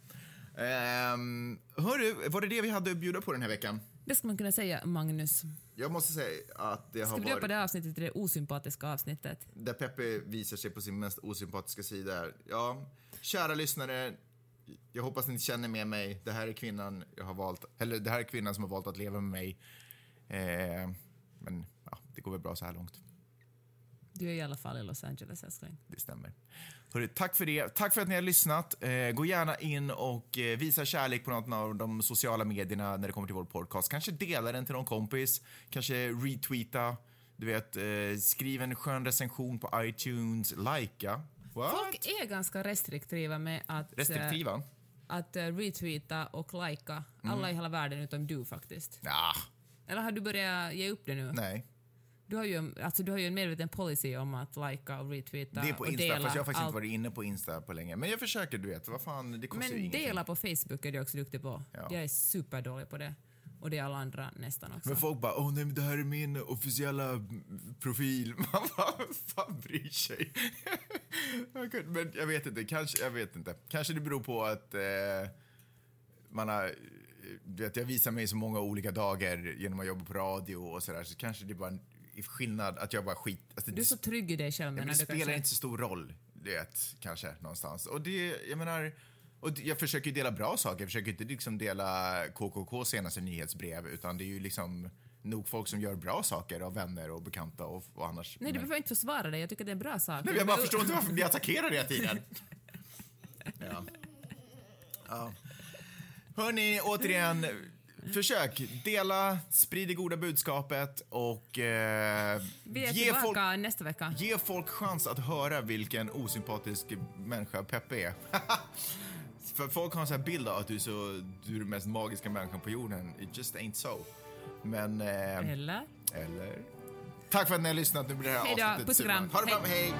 A: Um, hörru, var det det vi hade att bjuda på den här veckan?
B: Det ska man kunna säga, Magnus.
A: Jag måste säga att det har varit...
B: Ska vi döpa det avsnittet till det osympatiska avsnittet?
A: Där Peppe visar sig på sin mest osympatiska sida. Ja, kära lyssnare, jag hoppas ni känner med mig. Det här är kvinnan jag har valt, eller det här är kvinnan som har valt att leva med mig. Eh, men ja, det går väl bra så här långt.
B: Du är i alla fall i Los Angeles, älskling.
A: Det stämmer. Hörru, tack för det. Tack för att ni har lyssnat. Eh, gå gärna in och eh, visa kärlek på något av de sociala medierna när det kommer till vår podcast. Kanske dela den till någon kompis, kanske retweeta, du vet, eh, skriv en skön recension på iTunes, likea What?
B: Folk är ganska restriktiva med att, eh,
A: Restriktiva?
B: att eh, retweeta och lajka alla i hela världen utom du faktiskt.
A: Ja,
B: Eller har du börjat ge upp det nu?
A: nej.
B: Du har ju, alltså, du har ju en medveten policy om att lajka och retweeta
A: Det är på Insta,
B: dela
A: fast jag har faktiskt
B: allt.
A: inte varit inne på Insta på länge. Men jag försöker, du vet. Vad fan, det kostar ju
B: Men
A: ingenting.
B: dela på Facebook är du också duktig på.
A: Ja.
B: Jag är superdålig på det. Och det är alla andra nästan också.
A: Men folk bara, åh nej men det här är min officiella profil. Man bara, fan bryr sig? Men jag vet inte, kanske, jag vet inte. Kanske det beror på att eh, man har, eh, du vet jag visar mig så många olika dagar genom att jobba på radio och sådär. Så kanske det är bara en skillnad att jag bara skit... Alltså,
B: Du är så trygg i dig själv.
A: Ja, men det spelar
B: kanske?
A: inte så stor roll, du vet, kanske någonstans. Och det, jag menar, och jag försöker ju dela bra saker. Jag försöker inte liksom dela KKK senaste nyhetsbrev, utan det är ju liksom nog folk som gör bra saker av vänner och bekanta och, och annars.
B: Nej, du behöver inte försvara dig. Jag tycker det är en bra sak.
A: Nej, jag bara förstår inte varför vi blir attackerade hela tiden. Ja. ja. Hörni, återigen, försök dela, sprid det goda budskapet och eh,
B: Vi är
A: ge folk
B: nästa vecka.
A: Ge folk chans att höra vilken osympatisk människa Peppe är. För folk har en sån här bild av att du är, så, du är den mest magiska människan på jorden. It just ain't so. Men... Eh,
B: Eller?
A: eller? Tack för att ni har lyssnat. Nu blir det här
B: Hej då.
A: avsnittet
B: Puss och kram.
A: Ha det bra. Hej!